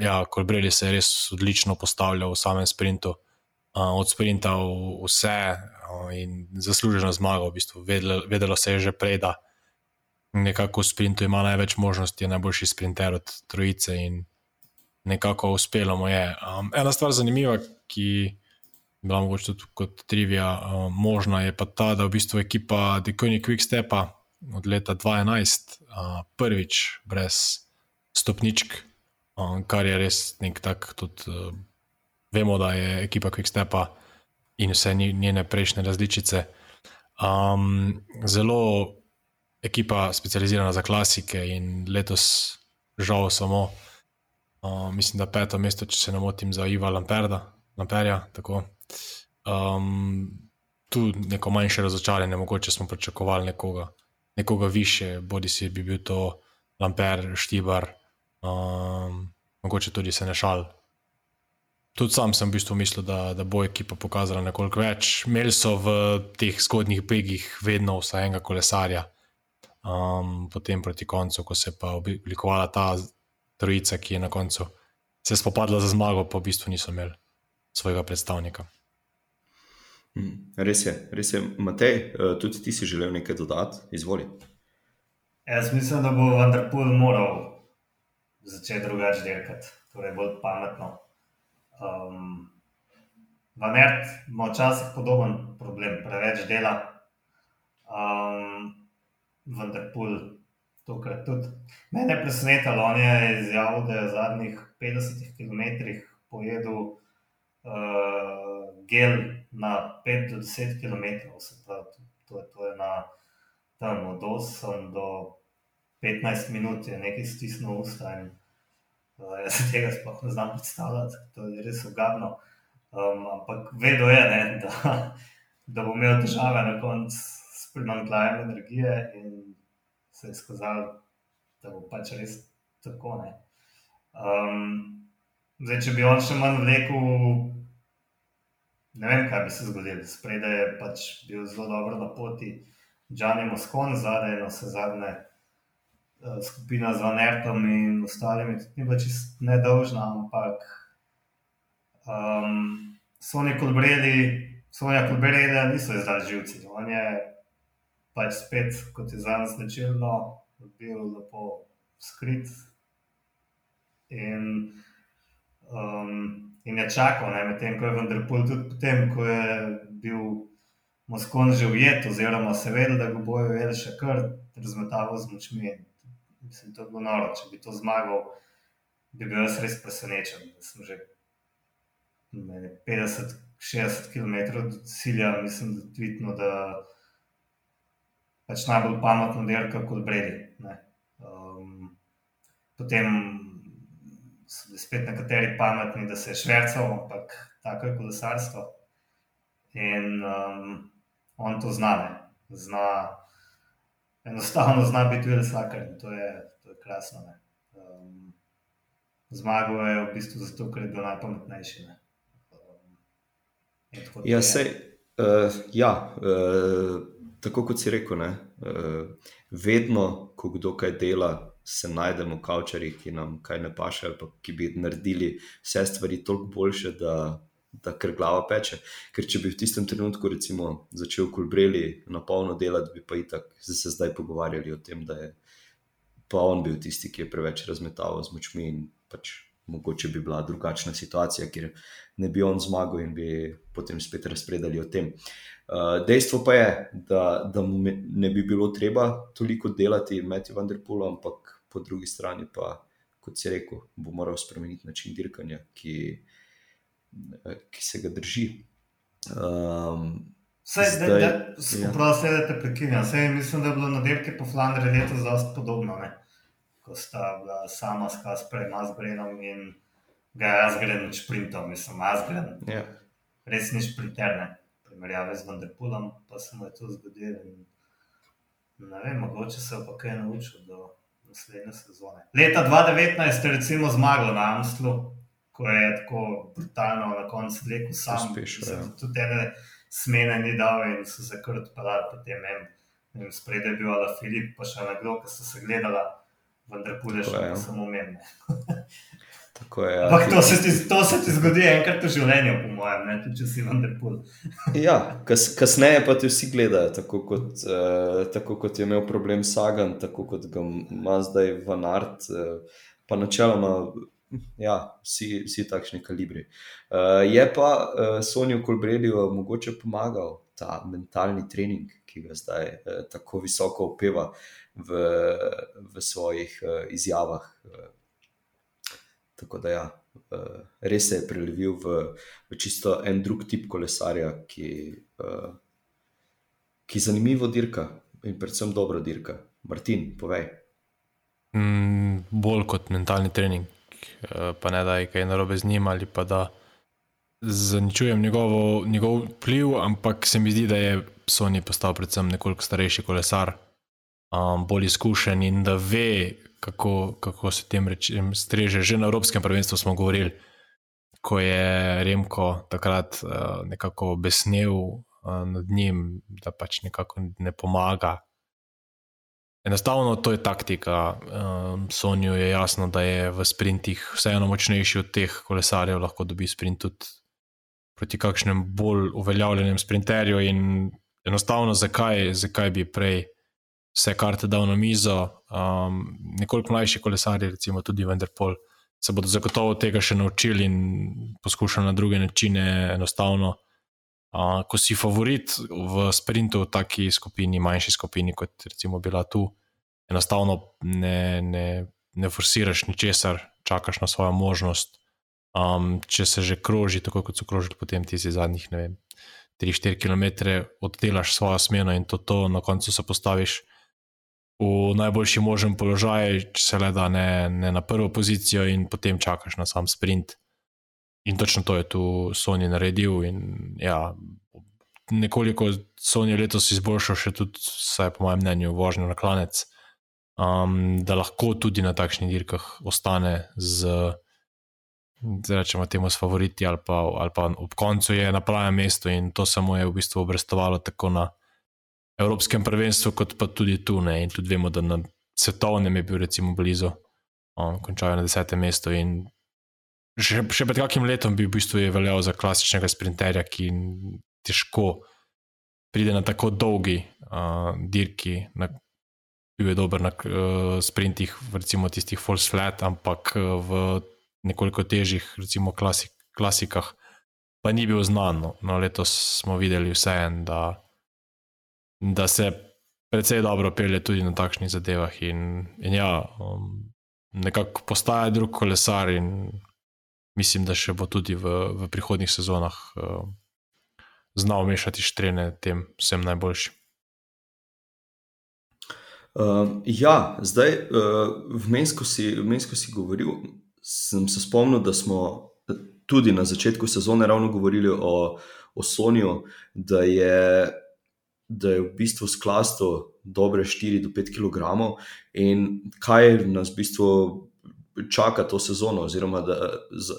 Ja, Kolbreli se je res odlično postavljal v samem sprintu, uh, od sprinta v vse uh, in zasluženo zmago. V bistvu. vedelo, vedelo se je že prej, da nekako v sprintu ima največ možnosti, je najboljši sprinter od trojice in nekako uspelo mu je. Um, ena stvar zanimiva, ki bila mogoče tudi kot trivija uh, možna, je pa ta, da v bistvu ekipa Dekoni Quickstepa od leta 2011 uh, prvič brez stopničk, um, kar je res nek tak. Tudi, uh, vemo, da je ekipa Quickstepa in vse njene prejšnje različice um, zelo ekipa specializirana za klasike in letos žal samo. Uh, mislim, da peto mesto, če se ne motim, za Iva Lamperda, Lamperja. Tako. Um, tu neko manjše razočaranje, mogoče smo pričakovali nekoga, nekoga više, bodi si bi bil to Lamper, Štibar, um, mogoče tudi se ne šal. Tudi sam sem v bistvu mislil, da, da bo ekipa pokazala nekoliko več. Imeli so v teh zgodnjih begih vedno vsaj enega kolesarja, um, potem proti koncu, ko se je oblikovala ta trojica, ki je na koncu se spopadla za zmago, pa v bistvu niso imeli svojega predstavnika. Hmm, res je, res je. Matej, eh, tudi ti si želel nekaj dodati, izvoli. Jaz mislim, da bo Vanderpool moral začeti drugače delati, torej bolj pametno. Um, Vanert ima včasih podoben problem, preveč dela. Um, Vanderpool tokrat tudi. Mene je presenetilo, on je izjavil, da je v zadnjih 50 km pojedel uh, gel na 5 do 10 km, se pravi, to to je na tam od 8 do 15 minut, je nekaj stisnil usta. In, uh, jaz se tega sploh ne znam predstavljati, to je res ugabno. Um, ampak vedo je, ne, da, da bo imel težave na koncu s primankljajem energije, in se je skazalo, da bo pač res tako. Um, zdaj, če bi on še manj vlekel ne vem, kaj bi se zgodilo. Spredaj je pač bil zelo dobro na poti, Džani Moskon, zadaj na vse zadnje skupina z Vanertom in ostalimi, tudi ni bila čist nedolžna, ampak um, Sonja Kolbredi, Sonja Kolbredi niso izdali živci. On je pač spet, kot je za nas značilno, bil lepo skrit. In um, in je čakal, medtem ko je vendar pol tudi potem, ko je bil Moskvon že ujet, oziroma se vedel, da ga bojo vedeli še kar razmetavati z močmi. Mislim, to je bilo noro, če bi to zmagal, bi bil jaz res presenečen. Že 50-60 km do cilja, mislim, da tvitno, da pač najbolj pametno dirka kot bredi. Um, potem so spet nekateri pametni, da se je švrcal, ampak tako je kolesarstvo. In um, on to zna, ne. zna, enostavno zna biti tudi vsak, in to je, to je krasno. Um, Zmagal je v bistvu zato, ker je bil najpametnejši. Um, ja, sej, uh, ja uh, tako kot si rekel, ne, uh, vedno, ko kdo kaj dela, se najdemo kavčari, ki nam kaj ne paše, ali ki bi naredili vse stvari toliko boljše, da da kar glava peče. Ker če bi v tistem trenutku recimo, začel kolbreli na polno delati, bi pa itak se zdaj pogovarjali o tem, da je pa on bil tisti, ki je preveč razmetaval z močmi in pač mogoče bi bila drugačna situacija, kjer ne bi on zmagal in bi potem spet razpredali o tem. Uh, dejstvo pa je, da, da mu ne bi bilo treba toliko delati, imeti Vanderpool, ampak po drugi strani pa, kot si rekel, bo moral spremeniti način dirkanja, ki ki se ga drži. Um, Vse, zdaj, da, da, prosti, da te prekinjam. Vse, mislim, da je bilo na delki po Flandriji letos zelo podobno. Ne? Ko sta bila sama s Kasperjem, Asgrenom in ga je Asgren šprintal, mislim, Asgren. Ja. Res ni šprinterne, primerjave z Vanderpulom, pa se mu je to zgodilo. Ne vem, mogoče se je pa kaj naučil do naslednje sezone. Leta 2019 je recimo zmagal na Amstlu, ko je tako brutalno na koncu rekel, sam spiš. Ja. Tudi ene smene ni dal in so se kar odpeljali po tem. Spredaj je bil Ala Filip, pa še nekdo, ki so se gledali, vendar pule še ne samo umemne. Tako je. Ja. Ampak to se, ti, to se ti zgodi enkrat v življenju, po mojem, ne? tudi če si vendar pul. ja, kas, kasneje pa ti vsi gledajo, tako kot, uh, tako kot je imel problem Sagan, tako kot ga ima zdaj Van Art. Uh, pa načeloma ja, vsi, vsi takšni kalibri. Uh, je pa uh, Sonijo Kolbrelju mogoče pomagal ta mentalni trening, ki ga zdaj uh, tako visoko opeva v, v svojih uh, izjavah. Uh, tako da ja. Uh, res se je prelevil v, v čisto en drug tip kolesarja, ki, uh, ki zanimivo dirka in predvsem dobro dirka. Martin, povej. Mm, bolj kot mentalni trening. Eh, pa ne da je kaj narobe z njim ali pa da zaničujem njegovo, njegov vpliv, ampak se mi zdi, da je Sony postal predvsem nekoliko starejši kolesar, um, bolj izkušen in da ve, kako, kako se tem rečem streže. Že na Evropskem prvenstvu smo govorili, ko je Remko takrat uh, nekako besnel uh, nad njim, da pač nekako ne pomaga Enostavno to je taktika. Um, Sonju je jasno, da je v sprintih vseeno močnejši od teh kolesarjev, lahko dobi sprint tudi proti kakšnem bolj uveljavljenem sprinterju. In enostavno, zakaj, zakaj bi prej vse karte dal na mizo. Um, nekoliko mlajši kolesarji, recimo tudi Vendrpol, se bodo zagotovo tega še naučili in poskušali na druge načine enostavno. Uh, ko si favorit v sprintu v taki skupini, manjši skupini, kot recimo bila tu, enostavno ne, ne, ne forsiraš ničesar, čakaš na svojo možnost. Um, če se že kroži, tako kot so krožili, potem ti si zadnjih 3-4 km oddelaš svojo smeno in to, to na koncu se postaviš. V najboljši možen položaj, če se le da ne, ne na prvo pozicijo, in potem čakaš na sam sprint. In točno to je tu Sony naredil. In, ja, nekoliko Sony letos izboljšal, še tudi, saj po mojem mnenju, vožnjo na klanec, um, da lahko tudi na takšnih dirkah ostane z, da rečemo, temu s favoriti, ali pa, ali pa ob koncu je na pravem mestu in to se mu je v bistvu obrestovalo tako na Evropskem prvenstvu, kot pa tudi tu. Ne? In tudi vemo, da na svetovnem je bil recimo blizu, um, končal je na desetem mestu. Še, še pred kakim letom bi v bistvu veljal za klasičnega sprinterja, ki težko pride na tako dolgi uh, dirki, na, bil je dober na uh, sprintih, recimo tistih false flat, ampak uh, v nekoliko težjih, recimo klasik, klasikah, pa ni bil znan. No, no letos smo videli vseeno, da, da se precej dobro pelje tudi na takšnih zadevah. In, in ja, um, nekako postaje drug kolesar in mislim, da še bo tudi v, v prihodnih sezonah uh, znal mešati štrene tem vsem najboljšim. Uh, ja, zdaj, uh, vmes, ko si, si govoril, sem se spomnil, da smo tudi na začetku sezone ravno govorili o, o Sonju, da je, da je v bistvu sklastil dobre 4 do 5 kg in kaj nas v bistvu čaka to sezono, oziroma da, z,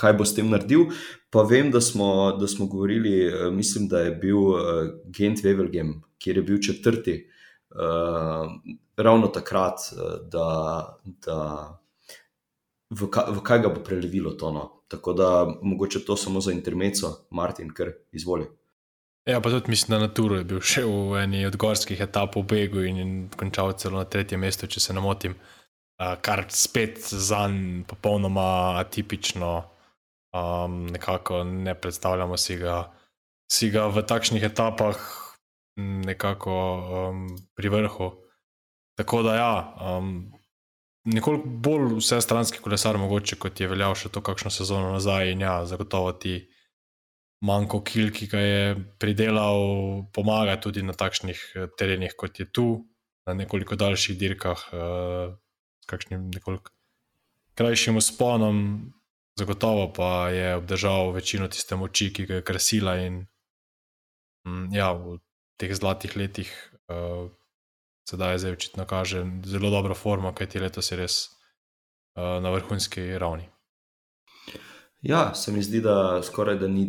kaj bo s tem naredil. Pa vem, da smo, da smo govorili, eh, mislim, da je bil uh, Gent Wevelgem, kjer je bil četrti. Uh, ravno takrat, da, da v, ka, v kaj ga bo prelevilo to. No. Tako da mogoče to samo za intermeco, Martin, ker izvoli. Ja, pa tudi mislim, da na Turu je bil še v eni od gorskih etap v Begu in, končal celo na tretjem mestu, če se ne motim. Uh, kar spet za njim popolnoma atipično, um, nekako ne predstavljamo si ga, si ga v takšnih etapah nekako um, pri vrhu. Tako da, ja, um, nekoliko bolj vse stranski kolesar, mogoče kot je veljal še to kakšno sezono nazaj. In ja, zagotovo ti manjko kil, ki ga je pridelal, pomaga tudi na takšnih eh, terenih, kot je tu, na nekoliko daljših dirkah, uh, kakšnim nekoliko krajšim usponom. Zagotovo pa je obdržal večino tiste moči, ki ga je krasila in mm, ja, v teh zlatih letih, uh, sedaj zdaj očitno kaže zelo dobro formo, kaj ti letos je res uh, na vrhunski ravni. Ja, se mi zdi, da skoraj da ni,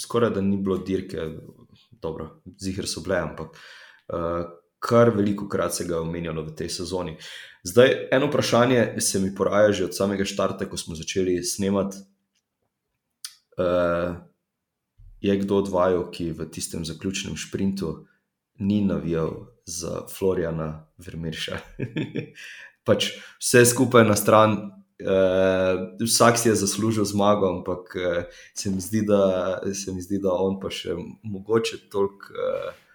skoraj da ni bilo dirke, dobro, zihar so bile, ampak uh, kar veliko krat se ga je omenjalo v tej sezoni. Zdaj, eno vprašanje se mi poraja že od samega začetka, ko smo začeli snemati. Uh, je kdo od vaju, ki v tistem zaključnem sprintu ni navijal za Floriana Vermirša. pač vse skupaj na stran, uh, vsak si je zaslužil zmago, ampak uh, se, mi zdi, da, se mi zdi, da on pa še mogoče toliko. Uh,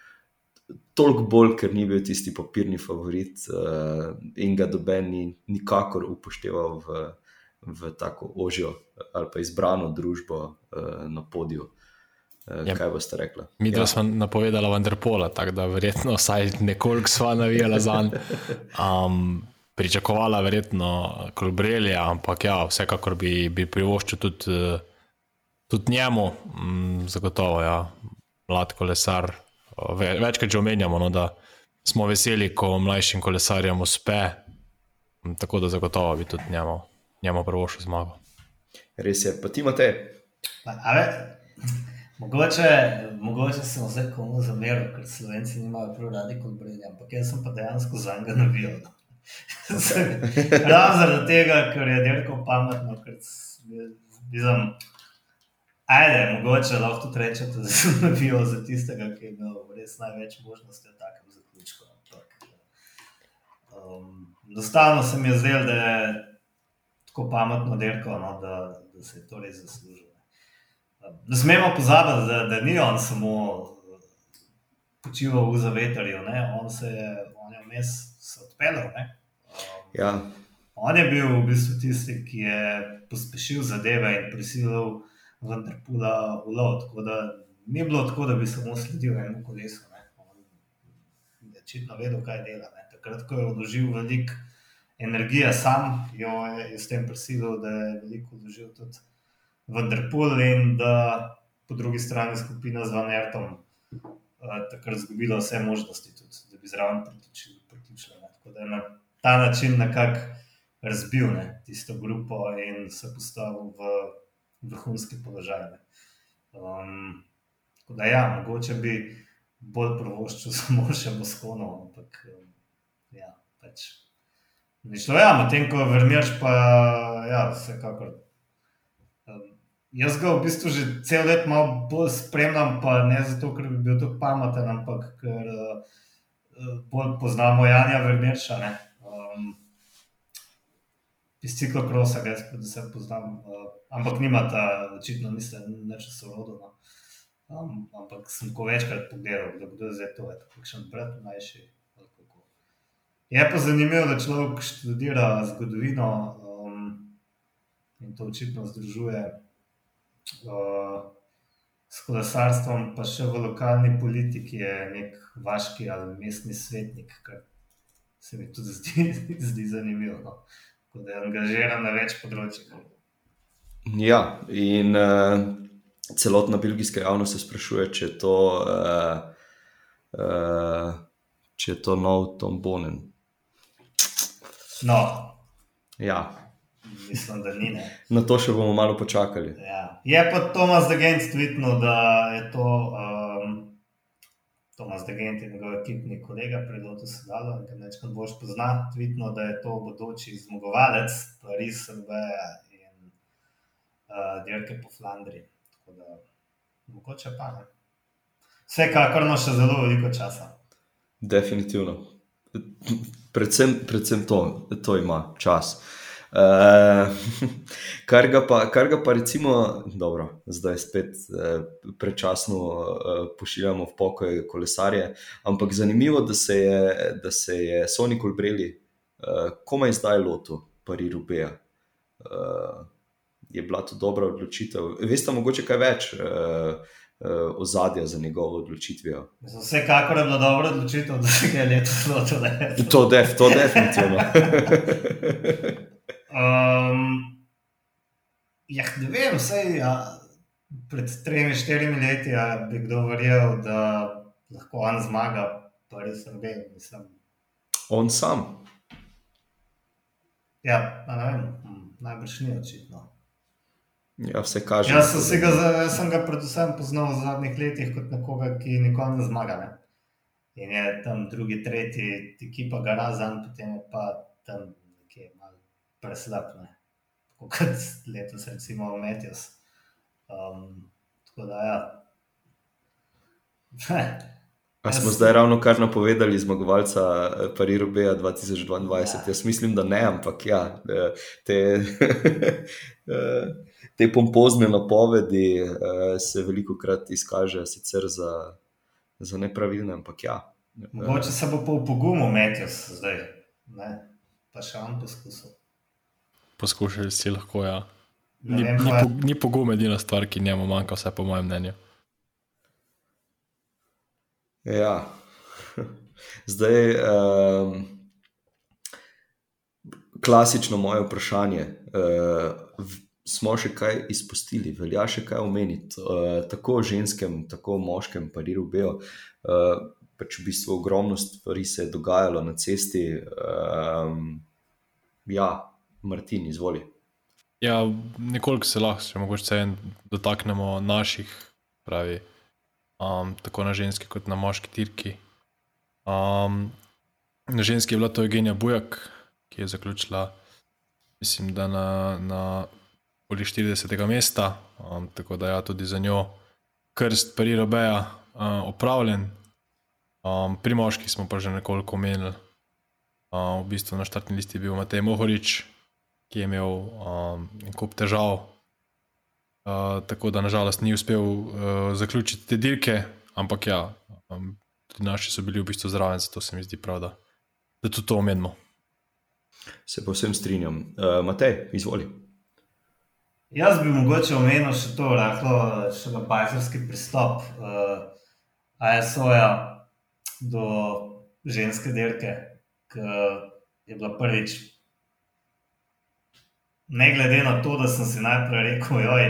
Toliko bolj, ker ni bil tisti papirni favorit uh, in ga doben ni nikakor upošteval v, v tako ožjo ali pa izbrano družbo uh, na podiju. Eh, ja. Kaj boste rekli? Mi dva ja. smo napovedali Vanderpola, tako da verjetno vsaj nekoliko sva navijala za njim. Um, pričakovala verjetno Kolbrelja, ampak ja, vsekakor bi, bi privoščil tudi, tudi njemu, um, zagotovo, ja, mlad kolesar. Ve, večkrat že omenjamo, no, da smo veseli, ko mlajšim kolesarjem uspe, tako da zagotovo bi tudi njemu, njemu privoščil zmago. Res je, pa ti imate. Mogoče, mogoče sem vse komu zameril, ker slovenci nimajo prav radi kot bredi, ampak jaz sem pa dejansko za njega navijal. Ravno zaradi tega, ker je delko pametno, ker sem. Ajde, mogoče lahko tudi rečete, da sem navijal za tistega, ki je imel res največ možnosti v takem zaključku. Enostavno um, se mi je zdelo, da je tako pametno delko, no, da, da se je to res zaslužilo. Ne smemo pozabiti, da, da ni on samo počival v zavetrju, on se je vmes odpeljal. Um, ja. On je bil v bistvu tisti, ki je pospešil zadeve in prisilil vendar pula v lov. Tako da ni bilo tako, da bi samo sledil enemu kolesu. Očitno vedel, kaj dela. Ne. Takrat, ko je vložil veliko energije, sam jo je, je s tem prisilil, da je veliko vložil tudi vendar pol in da po drugi strani skupina z Vanertom uh, takrat izgubila vse možnosti, tudi, da bi zraven pritičila. Tako da je na ta način nekako razbil ne, tisto grupo in se postavil v vrhunski položaj. Um, tako da ja, mogoče bi bolj provoščil samo še Moskono, ampak um, ja, pač. Nišlo, ja, medtem ko vermirš, pa ja, vsekakor Jaz ga v bistvu že cel let malo bolj spremljam, pa ne zato, ker bi bil tako pameten, ampak ker uh, bolj poznamo Janja Vrnirša. Um, iz ciklokrosa, ga jaz predvsem poznam, uh, ampak nima ta, očitno nisem več sorodno. Um, ampak sem ko večkrat pogledal, da bodo zdaj to, kako še brat mlajši. Je pa zanimivo, da človek študira zgodovino in to očitno združuje uh, s kolesarstvom, pa še v lokalni politiki je nek vaški ali mestni svetnik, kar se mi tudi zdi, zdi zanimivo. No? Tako da je angažiran na več področjih. Ja, in uh, celotna belgijska javnost se sprašuje, če je to, uh, uh, če je to nov Tom Bonen. No, Ja, mislim, da ni. Ne. na to še bomo malo počakali. Ja. Je pa Tomas Degent tvitnil, da je to um, Tomas Degent in njegov ekipni kolega, predoto sedalo, ki nečkrat boš pozna, tvitnil, da je to bodoči zmagovalec Paris, Srbeja in uh, Dirke po Flandriji. Tako da, mogoče pa ne. Vsekakor ima še zelo veliko časa. Definitivno. Predvsem, predvsem to, to ima čas. Uh, kar, ga pa, kar ga pa recimo, dobro, zdaj spet uh, prečasno uh, pošiljamo v pokoj kolesarje, ampak zanimivo, da se je, da se je Sony Colbrelli uh, komaj zdaj lotil Pari-Rubeja. Uh, je bila to dobra odločitev. Veste, mogoče kaj več uh, uh, ozadja za njegovo odločitvijo. Vsekakor je bila dobra odločitev, da se je letos lotil. ne. To, def, to definitivno. Um, ja, ne vem, vsej, ja, pred tremi, štirimi leti ja, bi kdo verjel, da lahko on zmaga, pa res ne vem. Mislim. On sam. Ja, ne vem, hm, najbrž ni očitno. Ja, vse kaže. Jaz sem, ga, jaz sem ga predvsem poznal v zadnjih letih kot nekoga, ki nikoli ne zmaga. Ne? In je tam drugi, tretji, ekipa ga razen, potem je pa tam nekje malo preslab. Ne? Tako kot letos, recimo, Metjos. Um, tako da, ja. A smo zdaj ravno kar napovedali zmagovalca eh, Parirubeja 2022? Ja. Ja. Jaz mislim, da ne, ampak ja, eh, te, eh, te pompozne napovedi eh, se veliko krat izkažejo sicer za, za nepravilne, ampak ja. Mogoče se bo pa v pogumu Metjos zdaj, ne? pa še on poskusil. Poskušali si lahko, ja. Ni, vem, ni, pa- po, ni pogum edina stvar, ki njemu manjka, vsaj po mojem mnenju. Ja. Zdaj, um, klasično moje vprašanje. Uh, smo še kaj izpustili, velja še kaj omeniti, uh, tako o ženskem, tako o moškem, pariru bejo. Uh, pač v bistvu ogromno stvari se je dogajalo na cesti. Um, ja, Martin, izvoli. Ja, nekoliko se lahko, če mogoče dotaknemo naših, pravi, um, tako na ženski kot na moški tirki. Um, na ženski je bila to Evgenija Bujak, ki je zaključila, mislim, da na, na poli 40. mesta, um, tako da ja, tudi za njo krst Parira Beja uh, opravljen. Um, pri moških smo pa že nekoliko omenili. Uh, v bistvu na štartni listi je bil Matej Mohorič, ki je imel um, en kup težav, uh, tako da nažalost ni uspel uh, zaključiti te dirke, ampak ja, um, tudi naši so bili v bistvu zraven, zato se mi zdi prav, da, da tudi to omenimo. Se povsem strinjam. Uh, Matej, izvoli. Jaz bi mogoče omenil še to, rahlo, še na bajzerski pristop uh, ASO-ja do ženske dirke, ki je bila prvič. Ne glede na to, da sem si najprej rekel, joj,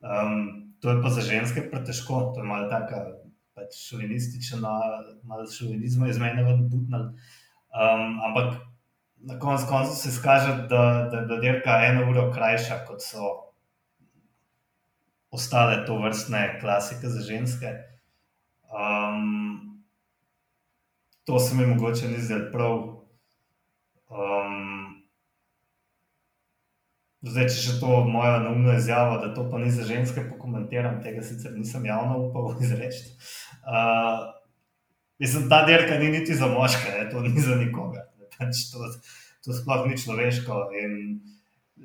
um, to je pa za ženske pretežko, to je malo tako pač šovinistično, malo šovinizma iz mene vodnal. Um, ampak na koncu koncev se izkaže, da, da je bila dirka eno uro krajša, kot so ostale to vrstne klasike za ženske. Um, to se mi mogoče ni zdelo prav. Um, zdaj, če še to mojo neumno izjavo, da to pa ni za ženske, pokomentiram, tega sicer nisem javno upal izreči. Uh, mislim, ta dirka ni niti za moške, ne? to ni za nikogar. Pač to, to sploh ni človeško. In,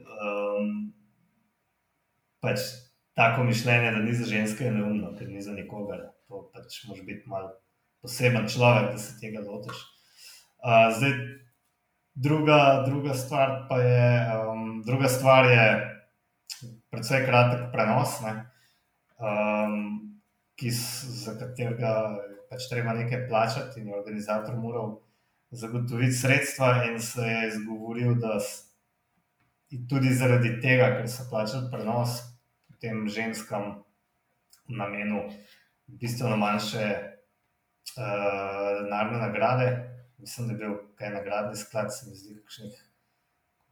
um, pač tako mišljenje, da ni za ženske, je neumno, ker ni za nikogar. To pač moraš biti mal poseben človek, da se tega lotiš. Uh, zdaj, druga, druga stvar pa je, um, druga stvar je precej kratek prenos, um, ki, za katerega pač treba nekaj plačati, in organizator moral zagotoviti sredstva, in se je izgovoril, da tudi zaradi tega, ker so plačali prenos, tem ženskam namenil bistveno manjše uh, denarne nagrade. Mislim, da je bil kaj nagradni sklad, se mi zdi, kakšnih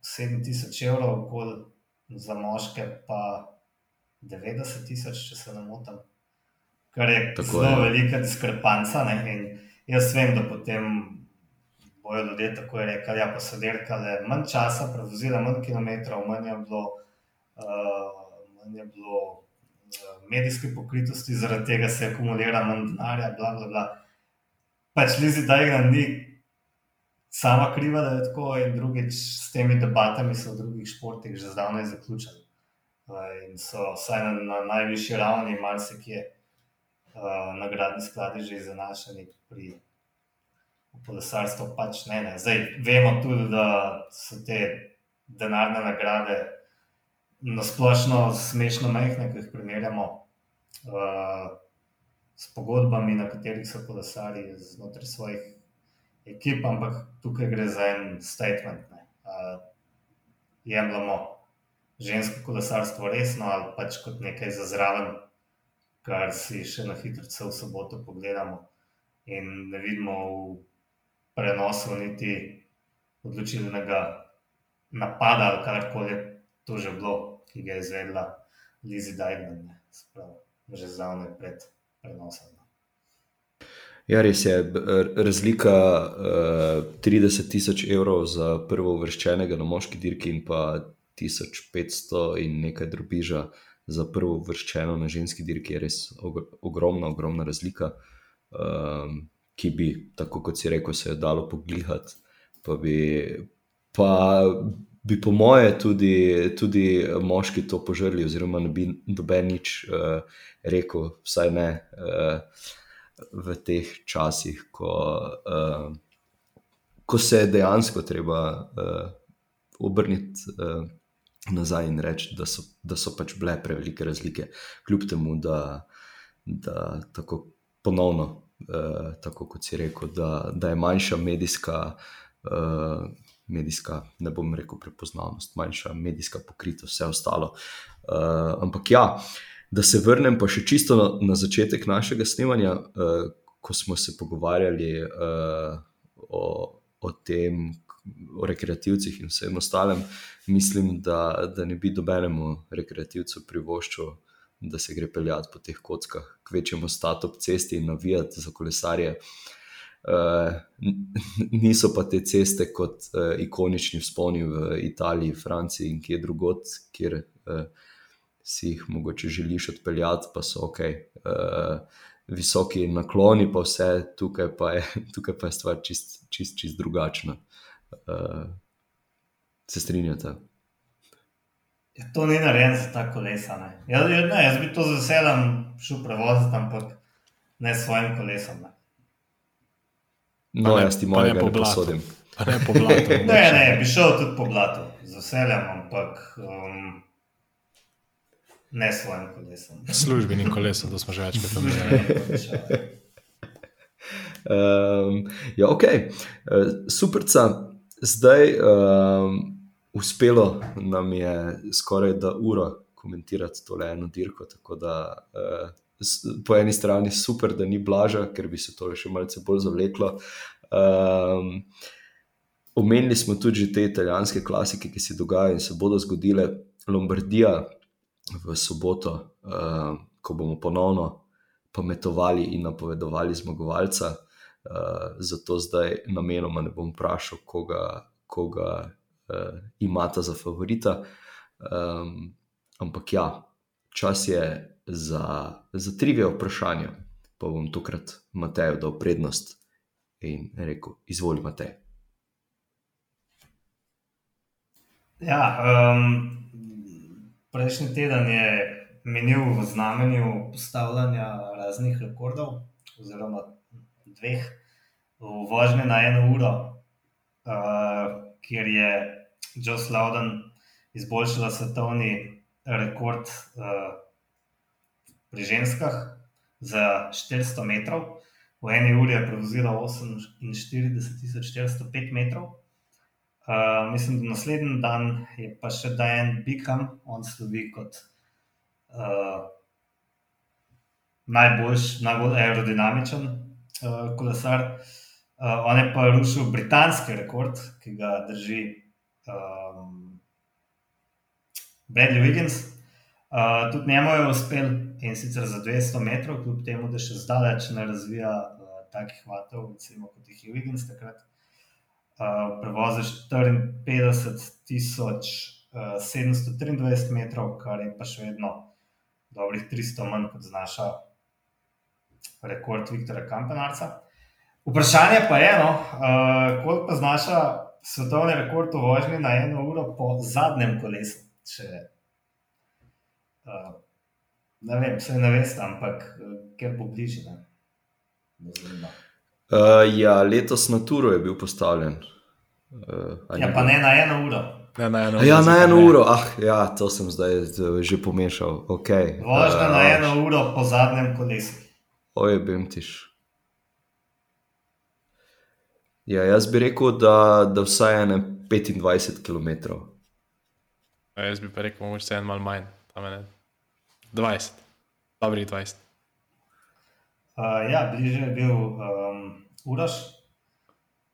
7000 evrov, bolj za moške pa 90 tisoč, če se ne motim. Kar je Tako zelo je. velika diskrepanca. Ne? In jaz vem, da potem bojo ljudje tako rekli, ja, pa so delali manj časa, prevozili manj kilometrov, manj je bilo, uh, manj je bilo uh, medijske pokritosti, zaradi tega se je akumulira manj denarja, bla, bla, bla. Pač Lizi Dajna ni sama kriva, da je tako, in drugič s temi debatami so v drugih športih že zdavnaj zaključili. In so vsaj na, na najvišji ravni, marsikje, uh, nagradni skladi že izenašeni pri kolesarstvu. Pač ne, ne. Zdaj, vemo tudi, da so te denarne nagrade na splošno smešno majhne, ki jih primerjamo uh, s pogodbami, na katerih so kolesari znotraj svojih ekip, ampak tukaj gre za en statement. Uh, jemljamo žensko kolesarstvo resno ali pač kot nekaj za zraven, kar si še na hitro v soboto pogledamo. In ne vidimo v prenosu niti odločilnega napada ali karkoli je to že bilo, ki ga je izvedla Lizi Dajden, že zdavne pred prenosom. Ja, res je. Razlika uh, 30 tisoč evrov za prvo uvrščenega na moški dirki in pa 1500 in nekaj drobiža za prvo uvrščeno na ženski dirki je res ogromna, ogromna razlika. Um, ki bi, tako kot si rekel, se je dalo pogledati. Pa bi, pa bi po moje, tudi, tudi moški to požrli, oziroma ne bi noben nič uh, rekel, vsaj ne uh, v teh časih, ko, uh, ko se je dejansko treba uh, obrniti. Uh, Nazaj in reči, da so, da so pač bile prevelike razlike, kljub temu, da, da tako ponovno tako kot si rekel, da, da je manjša medijska, uh, medijska, ne bom rekel, prepoznavnost, manjša medijska pokritost, vse ostalo. Uh, ampak ja, da se vrnem pa še čisto na, na začetek našega snemanja, uh, ko smo se pogovarjali uh, o, o tem. O rekreativcih in vsem ostalem, mislim, da, da ne bi dobenemu rekreativcu privoščil da se gre peljati po teh kockah, kvečemo stati ob cesti in navijati za kolesarje. Uh, niso pa te ceste kot uh, ikonični sponi v Italiji, Franciji in kjer drugod, kjer uh, si jih mogoče želiš odpeljati, pa so ok. Uh, visoki nakloni, pa vse tukaj pa je, tukaj pa je stvar čist, čist, čist drugačna. Uh, se strinjate? Ja, to ni narejeno za ta kolesa. Ne. Jaz, ne, jaz bi to z veseljem šel prevoziti, ampak ne s svojim kolesom. Ne. No, ne, jaz ti mojega ne posodim. Ne, po blatu, ne, ne, bi šel tudi po blatu, z veseljem, ampak um, ne s svojim kolesom. Službenim kolesom, to smo že večkrat povedali. um, ja, ok, uh, superca. Zdaj, um, uspelo nam je skoraj da uro komentirati tole eno dirko. Tako da uh, po eni strani super, da ni blaža, ker bi se to še malce bolj zavleklo. Um, omenili smo tudi te italijanske klasike, ki se dogajajo in se bodo zgodile. Lombardija v soboto, uh, ko bomo ponovno pametovali in napovedovali zmagovalca. Uh, zato zdaj namenoma ne bom vprašal, koga, koga uh, imata za favorita. Um, ampak ja, čas je za, za trivije vprašanja, pa bom tokrat Mateju dal prednost in rekel: Izvoli, Matej. Ja, um, prejšnji teden je menil v znamenju postavljanja raznih rekordov, oziroma dveh, v vožnji na eno uro, uh, kjer je Joe Slowden izboljšala svetovni rekord uh, pri ženskah za 400 metrov. V eni uri je prevzela 48.405 metrov. Uh, mislim, da naslednji dan je pa še Diane Bickham, on slovi kot uh, najboljši, najbolj aerodinamičen uh, kolesar. Uh, on je pa rušil britanski rekord, ki ga drži um, Bradley Wiggins. Uh, tudi njemu je uspel in sicer za 200 metrov, kljub temu, da še zdaleč ne razvija uh, takih vatov, recimo, kot jih je Wiggins takrat uh, prevozi 54.723 uh, metrov, kar je pa še vedno dobrih 300 manj, kot znaša rekord Viktora Kampenarca. Vprašanje pa je, no, uh, koliko pa znaša svetovni rekord v vožnji na eno uro po zadnjem kolesu. Če, uh, ne vem, vse ne veste, ampak uh, ker bo bližje. Uh, ja, letos na Turu je bil postavljen. Uh, ja, pa ne na eno uro. Ne, na eno, ja, na eno uro. Ah, ja, to sem zdaj že pomešal. Okay. Vožnja uh, na eno uro po zadnjem kolesu. Oje, bim tiš. Ja, jaz bi rekel, da, da vsaj ene 25 km. A jaz bi pa rekel, da je en malo manj, 20, dobrih 20. Uh, ja, bliže je bil um, Uraš.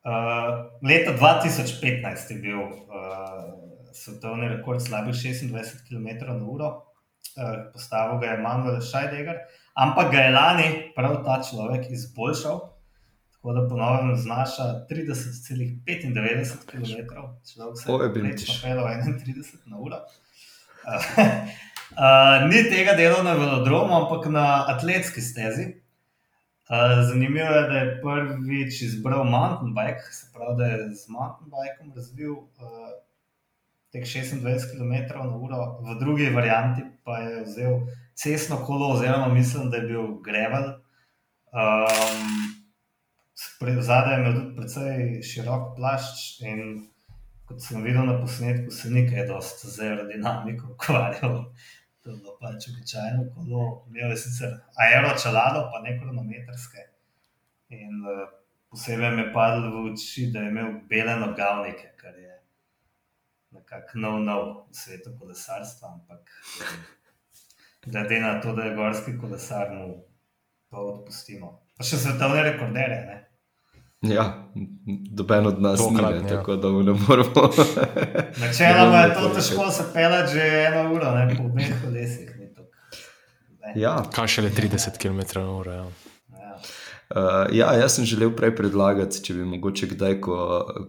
Uh, leta 2015 je bil uh, svetovni rekord slabih 26 km/h, uh, postavil ga je Manuel Šajdegar, ampak ga je lani prav ta človek izboljšal, tako da ponovno znaša 30,95 km/h, človek se je pripeljal 31 na uro. Uh, uh, ni tega dela na velodromu, ampak na atletski stezi. Zanimivo je, da je prvič izbral mountain bike, se pravi, da je z mountain bikom razvil uh, teh 26 km/h, v drugi varianti pa je vzel cestno kolo, oziroma mislim, da je bil grevel. Um, Zadaj je imel tudi precej širok plašč in kot sem videl na posnetku, se nekaj dosti z aerodinamiko ukvarjal. To je bilo pač običajno imel je sicer aeročalado, pa ne kronometrske. In uh, posebej mi je padlo v oči, da je imel bele nogavnike, kar je nekako nov, nov v svetu kolesarstva. Ampak glede na to, da je gorski kolesar, mu to odpustimo. Pa še svetovne rekordere. Ne? Ja, doben od nas ni, ja. tako da ne moremo. Načeloma je to težko se pelati že eno uro, ne po dveh kolesih. Ja. Kaj še le 30 km/h? Ja. Uh, ja, jaz sem želel prej predlagati, če bi mogoče kdaj, ko,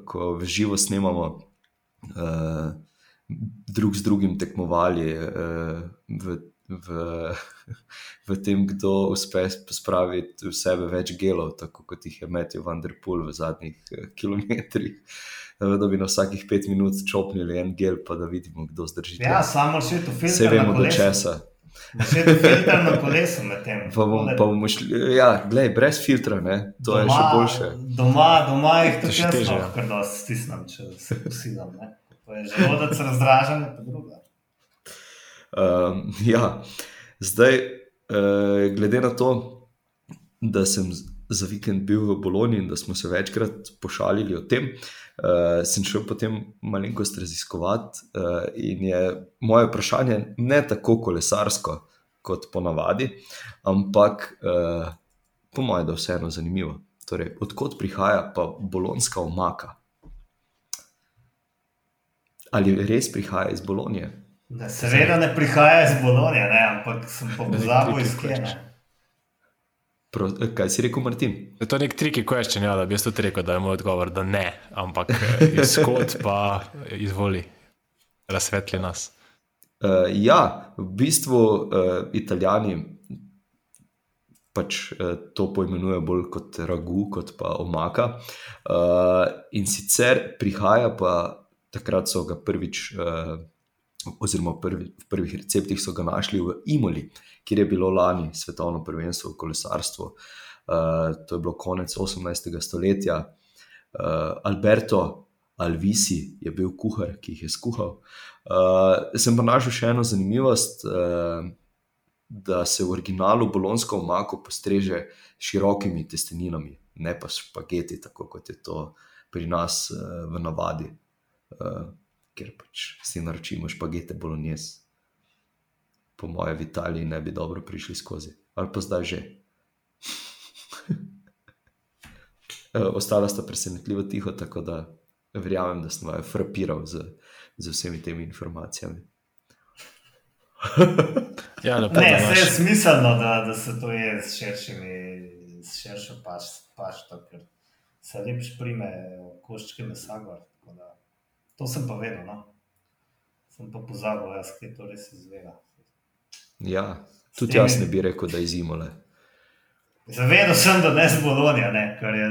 ko v živo snemamo, uh, drug z drugim tekmovali uh, v, v, v tem, kdo uspe spraviti v sebe več gelov, tako kot jih je Matthew Vanderpool v zadnjih uh, kilometrih. Da bi na vsakih pet minut čopnili en gel, pa da vidimo, kdo zdrži. Ja, samo še to filmuje. Vse vemo, do česa. Še vedno filter na kolesu med tem. Pa bom, pa bomo šli, ja, glej, brez filtra, ne? to doma, je še boljše. Doma, doma jih to še teže. Ker da se stisnem, če se posilam. Želodec razdražen, pa druga. Um, ja, zdaj, uh, glede na to, da sem za vikend bil v Bologni in da smo se večkrat pošalili o tem, uh, sem šel potem malenkost raziskovati. Uh, in je moje vprašanje ne tako kolesarsko kot ponavadi, ampak uh, po mojem, da je vseeno zanimivo. Torej, odkot prihaja pa bolonska omaka? Ali res prihaja iz Bolonije? Seveda ne prihaja iz Bolonije, ne, ampak sem pozabil iz Kene. Pro, kaj si rekel, Martin? To je nek trik, ki je še ne, da bi jaz tudi rekel, da je moj odgovor, da ne, ampak eh, izhod pa izvoli, razsvetli nas. Uh, ja, v bistvu uh, Italijani pač uh, to pojmenujejo bolj kot ragu, kot pa omaka. Uh, in sicer prihaja pa takrat so ga prvič. Uh, oziroma prvi, v prvih receptih so ga našli v Imoli, kjer je bilo lani svetovno prvenstvo v kolesarstvu. Uh, to je bilo konec 18. stoletja. Uh, Alberto Alvisi je bil kuhar, ki jih je skuhal. Uh, sem pa našel še eno zanimivost, uh, da se v originalu bolonsko omako postreže širokimi testeninami, ne pa špageti, tako kot je to pri nas uh, v navadi, uh, ker pač si naročimo špagete bolognese. Po mojem, v Italiji ne bi dobro prišli skozi, ali pa zdaj že. Ostala sta presenetljivo tiho, tako da verjamem, da sem vaju frapiral z, z vsemi temi informacijami. ja, lepo, ne, se je smiselno, da, da se to je s širšimi, s širšo paš, pašto, ker se lepš prime koščke mesa. Gor, to sem pa vedel, no? sem pa pozabil, jaz kaj to res izvela. Ja, tudi jaz ne bi rekel, da je izimole. Zavedal sem, da ne z Bolonija, ker je,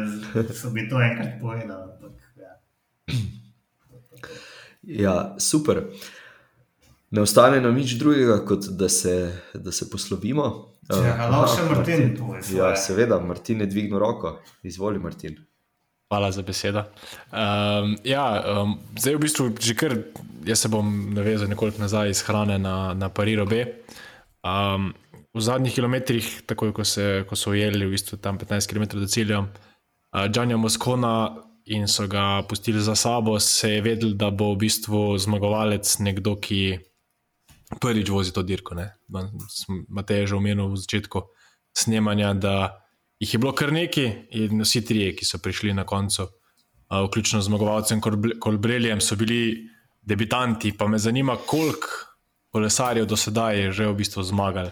so mi to enkrat povedali. Ja, super. Ne ostane nam nič drugega, kot da se, da se poslovimo. Ja, lahko še Martin pove. Ja, seveda, Martin je dvignil roko. Izvoli, Martin. Hvala za besedo. Um, ja, um, zdaj v bistvu že kar, jaz se bom navezal nekoliko nazaj iz hrane na, na Pariro B. Um, v zadnjih kilometrih, tako ko, se, ko so ujeli v bistvu tam 15 km do cilja, uh, Džanja Moskona in so ga pustili za sabo, se je vedel, da bo v bistvu zmagovalec nekdo, ki prvič vozi to dirko. Matej je že omenil v začetku snemanja, da jih je bilo kar nekaj in vsi trije, ki so prišli na koncu, vključno z zmagovalcem Kolbreljem, so bili debitanti. Pa me zanima, koliko kolesarjev do sedaj je že v bistvu zmagali.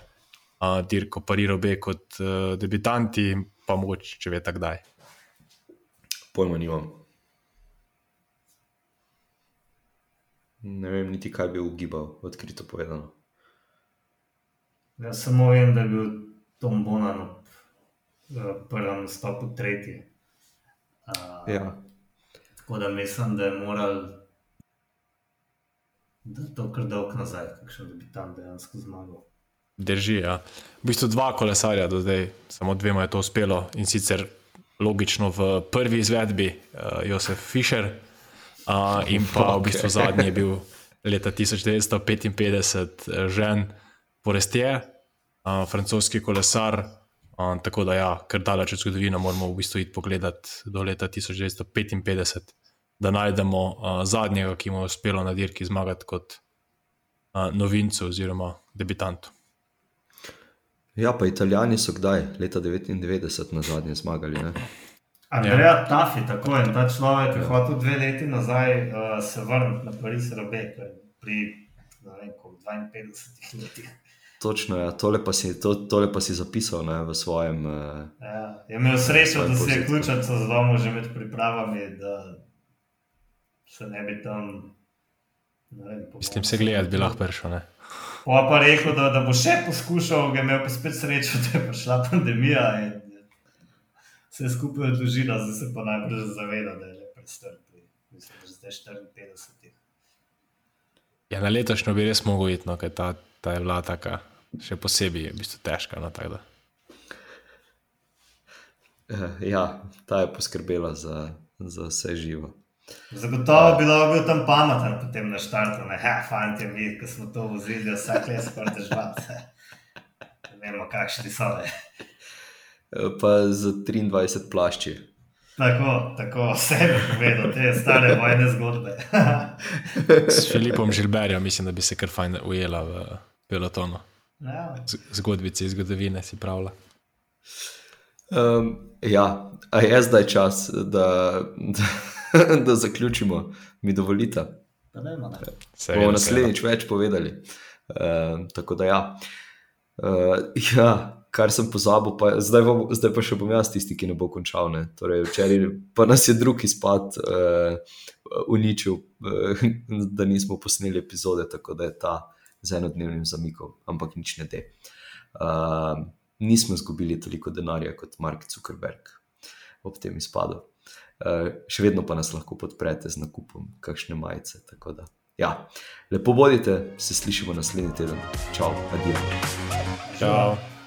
Uh, dirko Pariro B kot uh, debitanti, pa mogoče če ve takdaj pojma nimam. Ne vem, niti kaj bi ugibal, odkrito povedano. Jaz samo vem, da je bil Tom Bonan v prvem stopu tretji. Uh, ja. Tako da mislim, da je moral. Da je to kar dolg nazaj, kakšen, da bi tam dejansko zmagal. Drži, ja. V bistvu dva kolesarja do zdaj, samo dvema je to uspelo in sicer logično v prvi izvedbi uh, Josef Fischer, uh, in pa okay. v bistvu zadnji je bil leta 1955 žen Forestier, uh, francoski kolesar. Uh, tako da, ja, ker daleč od zgodovine, moramo v bistvu iti pogledat do leta 1955, da najdemo uh, zadnjega, ki mu je uspelo na dirki zmagati kot uh, novincu oziroma debitantu. Ja, pa Italijani so kdaj, leta 99, na zadnje zmagali. Andrej ja. Tafi, tako je ta človek, ki je hotel dve leti nazaj uh, se vrniti na Pariz Robe, pri vem, 52 letih. Točno, ja. tole, pa si, to, tole pa si zapisal ne, v svojem. Uh, ja, je imel srečo, da si je ključen z domom že med pripravami, da se ne bi tam. Ne vem, Mislim, se gledati bi lahko prišel. Pa pa rekel, da, da bo še poskušal, ga imel pa spet srečo, da je prišla pandemija in se skupaj odložila, zdaj se pa najprej zaveda, da je le predstrpi. Mislim, da je zdaj 54. Ja, na letošnjo bi res mogel iti, no, ker ta, ta je vlada taka, še posebej je v bistvu težka. No, ja, ta je poskrbela za, za vse živo. Zagotovo bi lahko bil tam pameten, potem na štartu, ne, ha, fanti, mi, ki smo to vozili, vsak le skoraj težvat. Ne vemo, kakšni so. Ne. Pa za 23 plašči. Tako, tako, vse je povedal, te stare vojne zgodbe. S Filipom Žilberjem mislim, da bi se kar fajn ujela v pelotonu. Ja. Zgodbice iz zgodovine si pravila. Um, ja, a je zdaj čas, da. da... da zaključimo, mi dovolite. Bomo naslednjič več povedali. Uh, tako da, ja. Uh, ja, kar sem pozabil, pa, zdaj, bom, zdaj pa še bom jaz tisti, ki ne bo končal. Ne. Torej, včeraj pa nas je drugi izpad uh, uničil, uh, da nismo posneli epizode, tako da je ta z enodnevnim zamikom, ampak nič ne de. Uh, nismo izgubili toliko denarja kot Mark Zuckerberg ob tem izpadu. Eh, še vedno pa nas lahko podprete z nakupom kakšne majice. Da, ja. Lepo bodite, se slišimo naslednji teden. Čau, adijo. Čau.